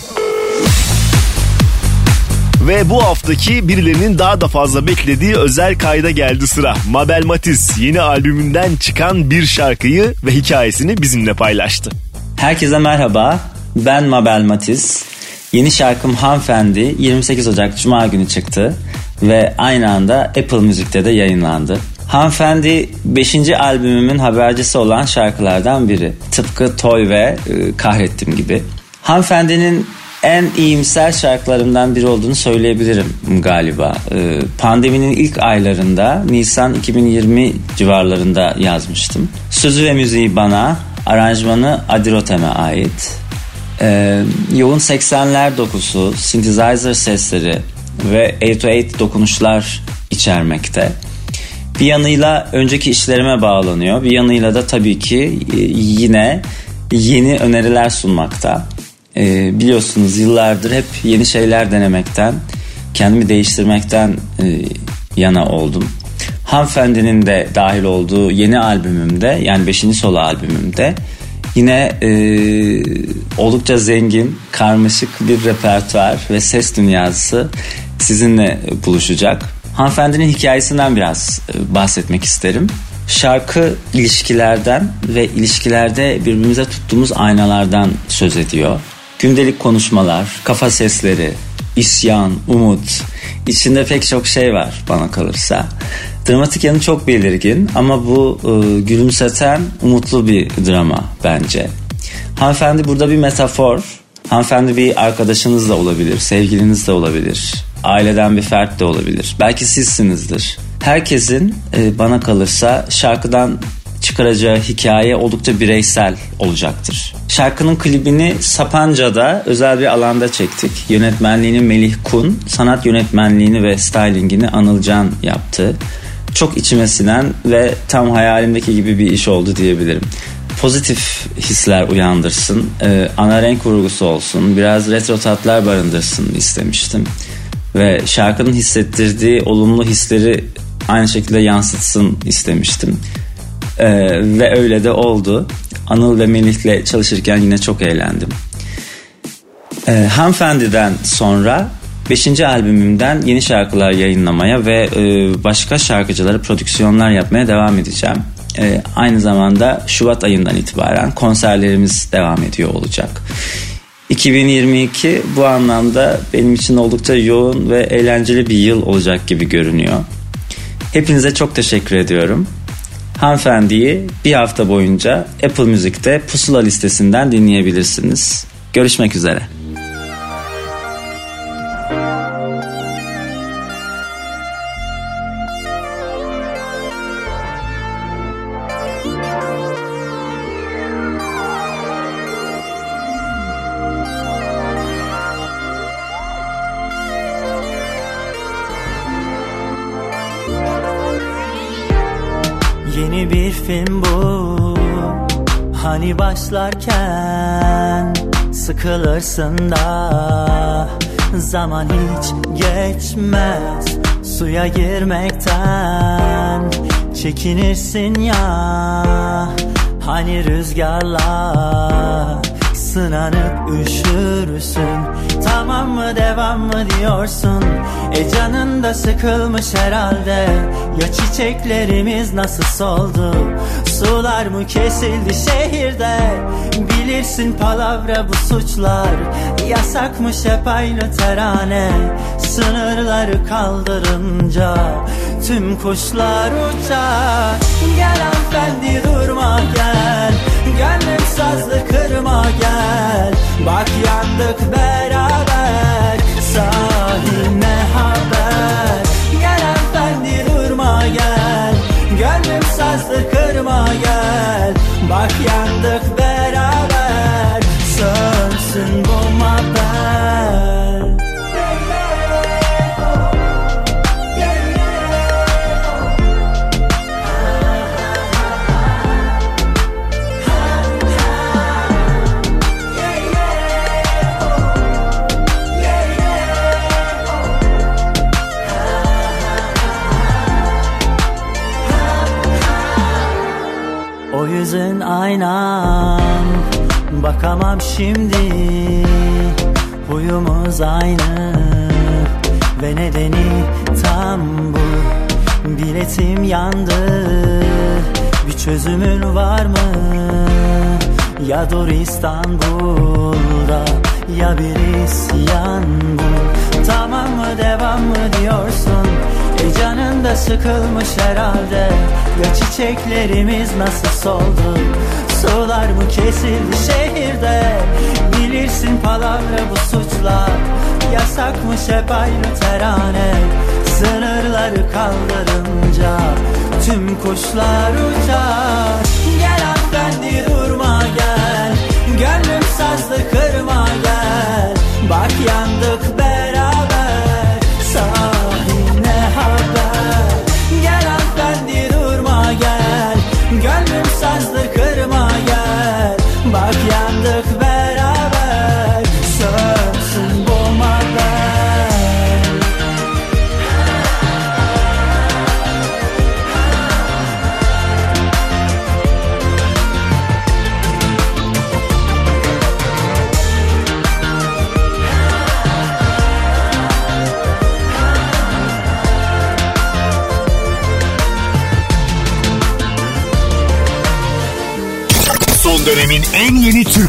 Ve bu haftaki birilerinin daha da fazla beklediği özel kayda geldi sıra. Mabel Matiz yeni albümünden çıkan bir şarkıyı ve hikayesini bizimle paylaştı. Herkese merhaba. Ben Mabel Matiz. Yeni şarkım Hanımefendi 28 Ocak Cuma günü çıktı ve aynı anda Apple Müzik'te de yayınlandı. Hanımefendi 5. albümümün habercisi olan şarkılardan biri. Tıpkı Toy ve e, Kahrettim gibi. Hanımefendinin en iyimser şarkılarımdan biri olduğunu söyleyebilirim galiba. E, pandeminin ilk aylarında Nisan 2020 civarlarında yazmıştım. Sözü ve müziği bana, aranjmanı Adirotem'e ait. Ee, yoğun 80'ler dokusu, synthesizer sesleri ve 808 dokunuşlar içermekte. Bir yanıyla önceki işlerime bağlanıyor. Bir yanıyla da tabii ki e, yine yeni öneriler sunmakta. Ee, biliyorsunuz yıllardır hep yeni şeyler denemekten, kendimi değiştirmekten e, yana oldum. Hanımefendinin de dahil olduğu yeni albümümde yani 5. solo albümümde yine e, oldukça zengin, karmaşık bir repertuar ve ses dünyası sizinle buluşacak. Hanımefendinin hikayesinden biraz e, bahsetmek isterim. Şarkı ilişkilerden ve ilişkilerde birbirimize tuttuğumuz aynalardan söz ediyor. Gündelik konuşmalar, kafa sesleri, isyan, umut, içinde pek çok şey var bana kalırsa. Dramatik yanı çok belirgin ama bu e, gülümseten umutlu bir drama bence. Hanımefendi burada bir metafor. Hanımefendi bir arkadaşınız da olabilir, sevgiliniz de olabilir, aileden bir fert de olabilir. Belki sizsinizdir. Herkesin e, bana kalırsa şarkıdan çıkaracağı hikaye oldukça bireysel olacaktır. Şarkının klibini Sapanca'da özel bir alanda çektik. Yönetmenliğini Melih Kun, sanat yönetmenliğini ve stylingini Anılcan yaptı. Çok içime sinen ve tam hayalimdeki gibi bir iş oldu diyebilirim. Pozitif hisler uyandırsın, e, ana renk vurgusu olsun, biraz retro tatlar barındırsın istemiştim. Ve şarkının hissettirdiği olumlu hisleri aynı şekilde yansıtsın istemiştim. Ee, ve öyle de oldu. Anıl ve Melih'le çalışırken yine çok eğlendim. Ee, Hanımefendi'den sonra 5. albümümden yeni şarkılar yayınlamaya ve e, başka şarkıcılara prodüksiyonlar yapmaya devam edeceğim. E, aynı zamanda Şubat ayından itibaren konserlerimiz devam ediyor olacak. 2022 bu anlamda benim için oldukça yoğun ve eğlenceli bir yıl olacak gibi görünüyor. Hepinize çok teşekkür ediyorum. Hanımefendiyi bir hafta boyunca Apple Müzik'te Pusula listesinden dinleyebilirsiniz. Görüşmek üzere. Başlarken Sıkılırsın da Zaman hiç geçmez Suya girmekten Çekinirsin ya. Hani rüzgarla Sınanıp üşürsün Tamam mı devam mı diyorsun? E canın da sıkılmış herhalde. Ya çiçeklerimiz nasıl soldu Sular mı kesildi şehirde? Bilir Bilirsin palavra bu suçlar. Yasakmış hep aynı terane. Sınırları kaldırınca Tüm kuşlar uçar. Gel hanımefendi durma gel. Gönlüm sazlı kırma gel. Bak yandık beraber. Sahil Gönlüm sazlı kırma gel. Bak yandık aynam Bakamam şimdi Huyumuz aynı. Ve nedeni tam bu Biletim yandı. Bir çözümün var mı? Ya dur İstanbul'da Ya bir isyan bu. Tamam mı devam mı diyorsun? E canın da sıkılmış herhalde. Ya çiçeklerimiz nasıl soldu Sular mı kesildi şehirde? Bilirsin palavra bu suçlar. Yasakmış hep aynı terane? Sınırları kaldırınca Tüm kuşlar uçar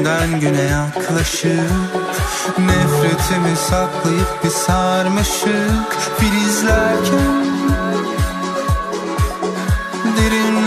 günden güne yaklaşıp Ne Hasretimi saklayıp bir sarmaşık. Filizlerken Derinlerden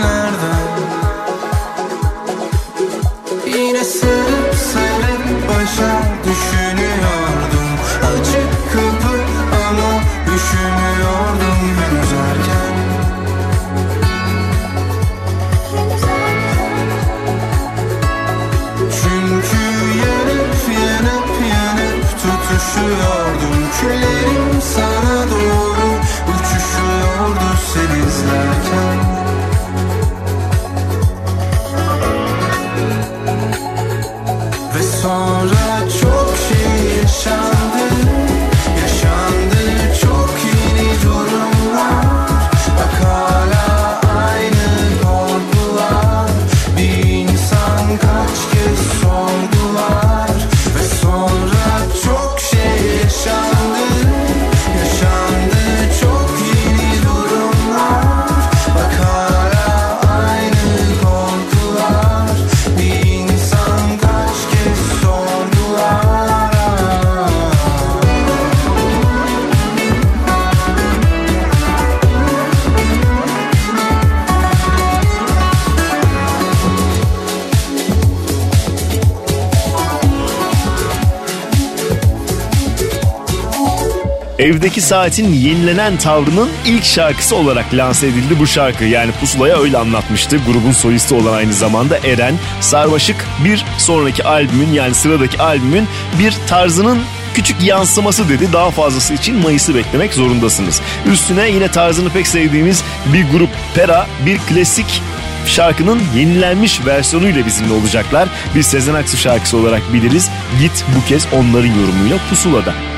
Evdeki saatin yenilenen tavrının ilk şarkısı olarak lanse edildi bu şarkı. Yani Pusula'ya öyle anlatmıştı. Grubun solisti olan aynı zamanda Eren Sarmaşık bir sonraki albümün yani sıradaki albümün bir tarzının küçük yansıması dedi. Daha fazlası için Mayıs'ı beklemek zorundasınız. Üstüne yine tarzını pek sevdiğimiz bir grup Pera bir klasik şarkının yenilenmiş versiyonuyla bizimle olacaklar. Biz Sezen Aksu şarkısı olarak biliriz. Git bu kez onların yorumuyla Pusula'da.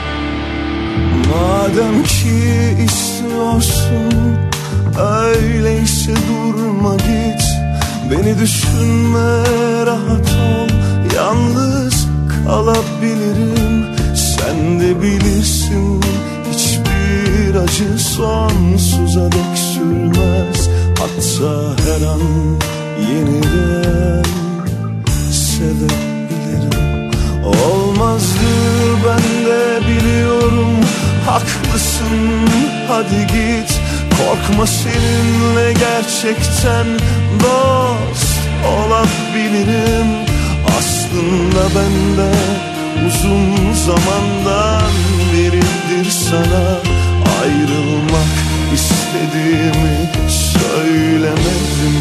Madem ki istiyorsun Öyleyse durma git. Beni düşünme rahat ol. Yalnız kalabilirim. Sen de bilirsin Hiçbir acı sonsuza dek sürmez. Hatta her an yeniden sevebilirim. Olmazdır ben de biliyorum Haklısın hadi git. Korkma seninle gerçekten dost olabilirim. Aslında ben de uzun zamandan beridir sana Ayrılmak istediğimi söylemedim.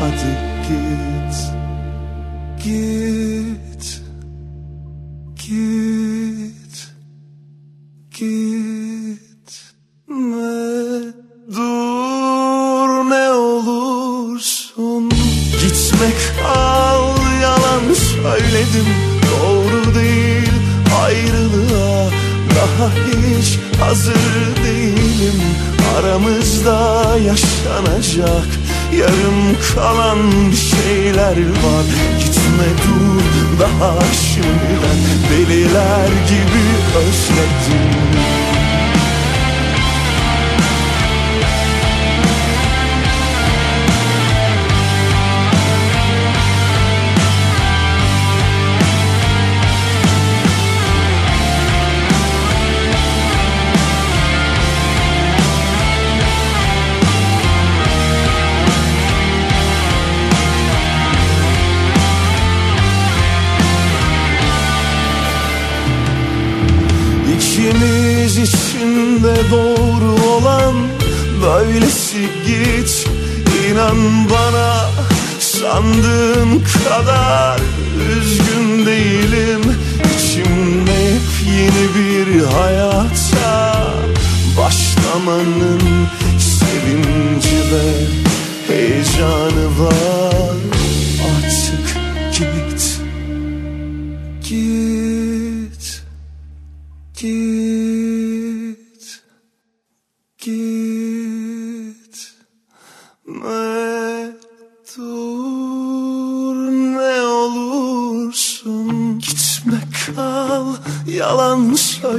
Hadi git Git Daha hiç hazır değilim. Aramızda yaşanacak Yarım kalan şeyler var. Gitme dur daha şimdiden Deliler gibi özledim Böylesi git inan bana Sandığın kadar üzgün değilim. İçimde hep yeni bir hayata Başlamanın sevinci ve heyecanı var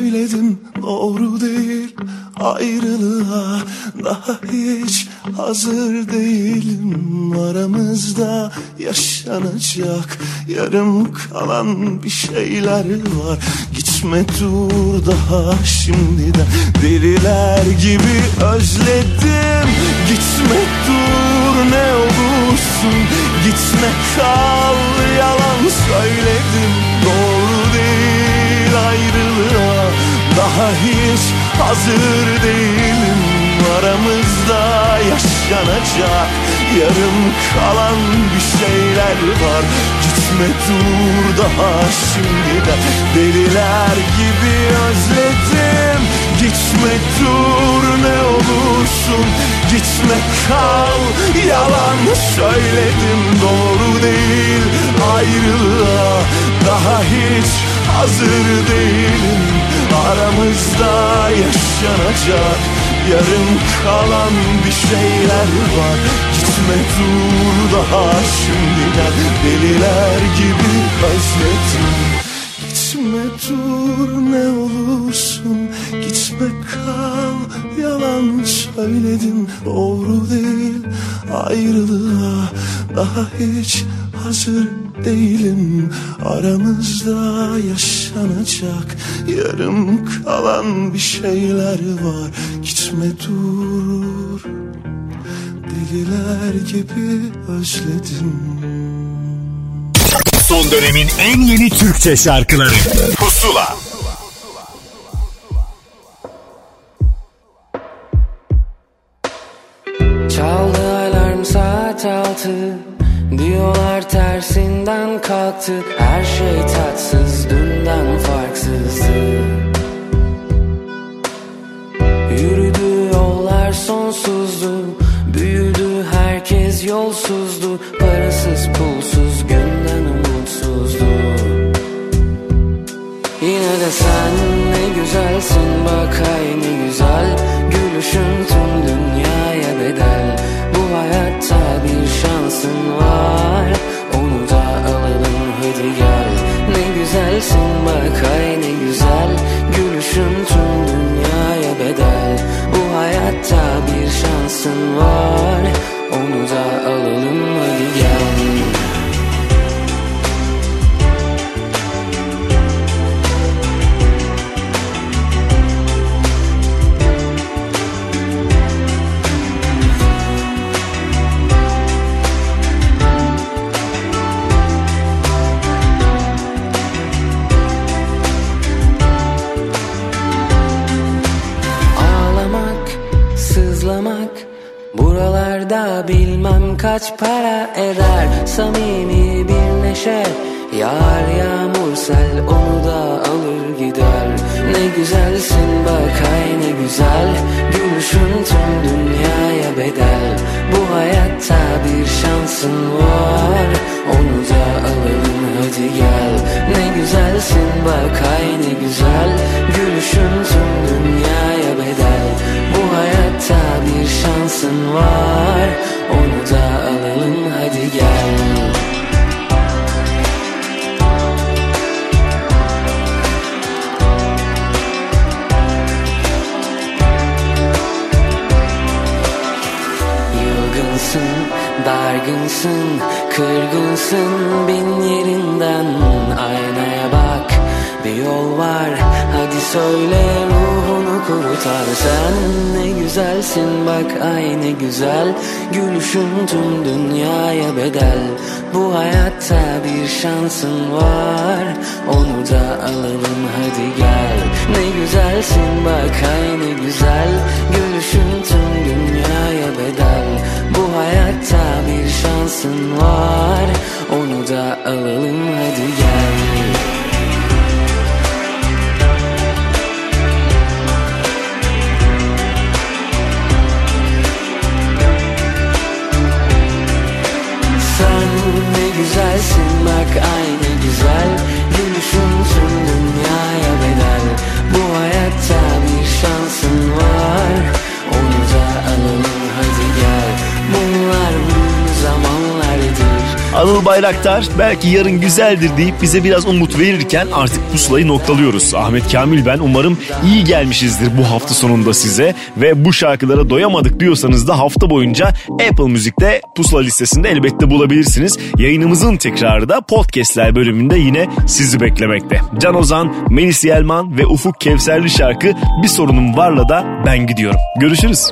söyledim doğru değil. Ayrılığa Daha hiç hazır değilim. Aramızda yaşanacak yarım kalan bir şeyler var. Gitme dur daha şimdiden. Deliler gibi özledim. Gitme dur ne olursun. Gitme kal yalan söyledim. Doğru değil ayrılığa Daha hiç hazır değilim. Aramızda yaşanacak yarım kalan bir şeyler var. Gitme dur daha şimdiden Deliler gibi özledim. Gitme dur ne olursun. Gitme kal. Yalan söyledim. Doğru değil. Ayrılığa Daha hiç hazır değilim. Aramızda yaşanacak Yarım kalan bir şeyler var. Gitme dur daha şimdiden Deliler gibi özledim Gitme dur ne olursun. Gitme kal yalan söyledim Doğru değil ayrılığa Daha hiç hazır değilim. Aramızda yaşanacak Yarım kalan bir şeyler var. Gitme dur Deliler gibi özledim Son dönemin en yeni Türkçe şarkıları. Pusula. Çaldı alarm saat altı. Diyorlar tersinden kalktı Her şey tatsız dünden farksızdı Yürüdü yollar sonsuzdu. Büyüdü herkes yolsuzdu. Parasız pulsuz ay ne güzel. Gülüşün tüm dünyaya bedel. Bu hayatta bir şansın var. Onu da alalım hadi gel. Ne güzelsin bak ay ne güzel. Gülüşün tüm dünyaya bedel. Bu hayatta bir şansın var. Onu da alalım para eder Samimi bir neşe. Yağar yağmur sel onu da güzelsin bak ay ne güzel. Gülüşün tüm dünyaya bedel. Bu hayatta bir şansın var. Onu da alalım hadi gel. Ne güzelsin bak ay ne güzel. Gülüşün tüm dünyaya bedel. Bu hayatta bir şansın var. Onu da alalım hadi gel dargınsın, kırgınsın bin yerinden. Aynaya bak, bir yol var. Hadi söyle ruhunu kurutar Sen ne güzelsin bak ay ne güzel. Gülüşün tüm dünyaya bedel. Bu hayatta bir şansın var. Onu da alalım hadi gel. Ne güzelsin bak ay ne güzel. Gülüşün tüm dünyaya bedel Bu hayatta bir şansın var. Onu da alalım hadi gel. Sen ne güzelsin bak ay ne güzel Gülüşün dünyaya bedel. Bu hayatta bir şansın var. Onu da alalım hadi gel Bunlar bu zamanlardır Anıl Bayraktar belki yarın güzeldir deyip bize biraz umut verirken artık pusulayı noktalıyoruz. Ahmet Kamil ben umarım iyi gelmişizdir bu hafta sonunda size ve bu şarkılara doyamadık diyorsanız da hafta boyunca Apple Müzik'te pusula listesinde elbette bulabilirsiniz. Yayınımızın tekrarı da podcastler bölümünde yine sizi beklemekte. Can Ozan, Melis Yelman ve Ufuk Kevserli şarkı Bir Sorunum Varla da ben gidiyorum. Görüşürüz.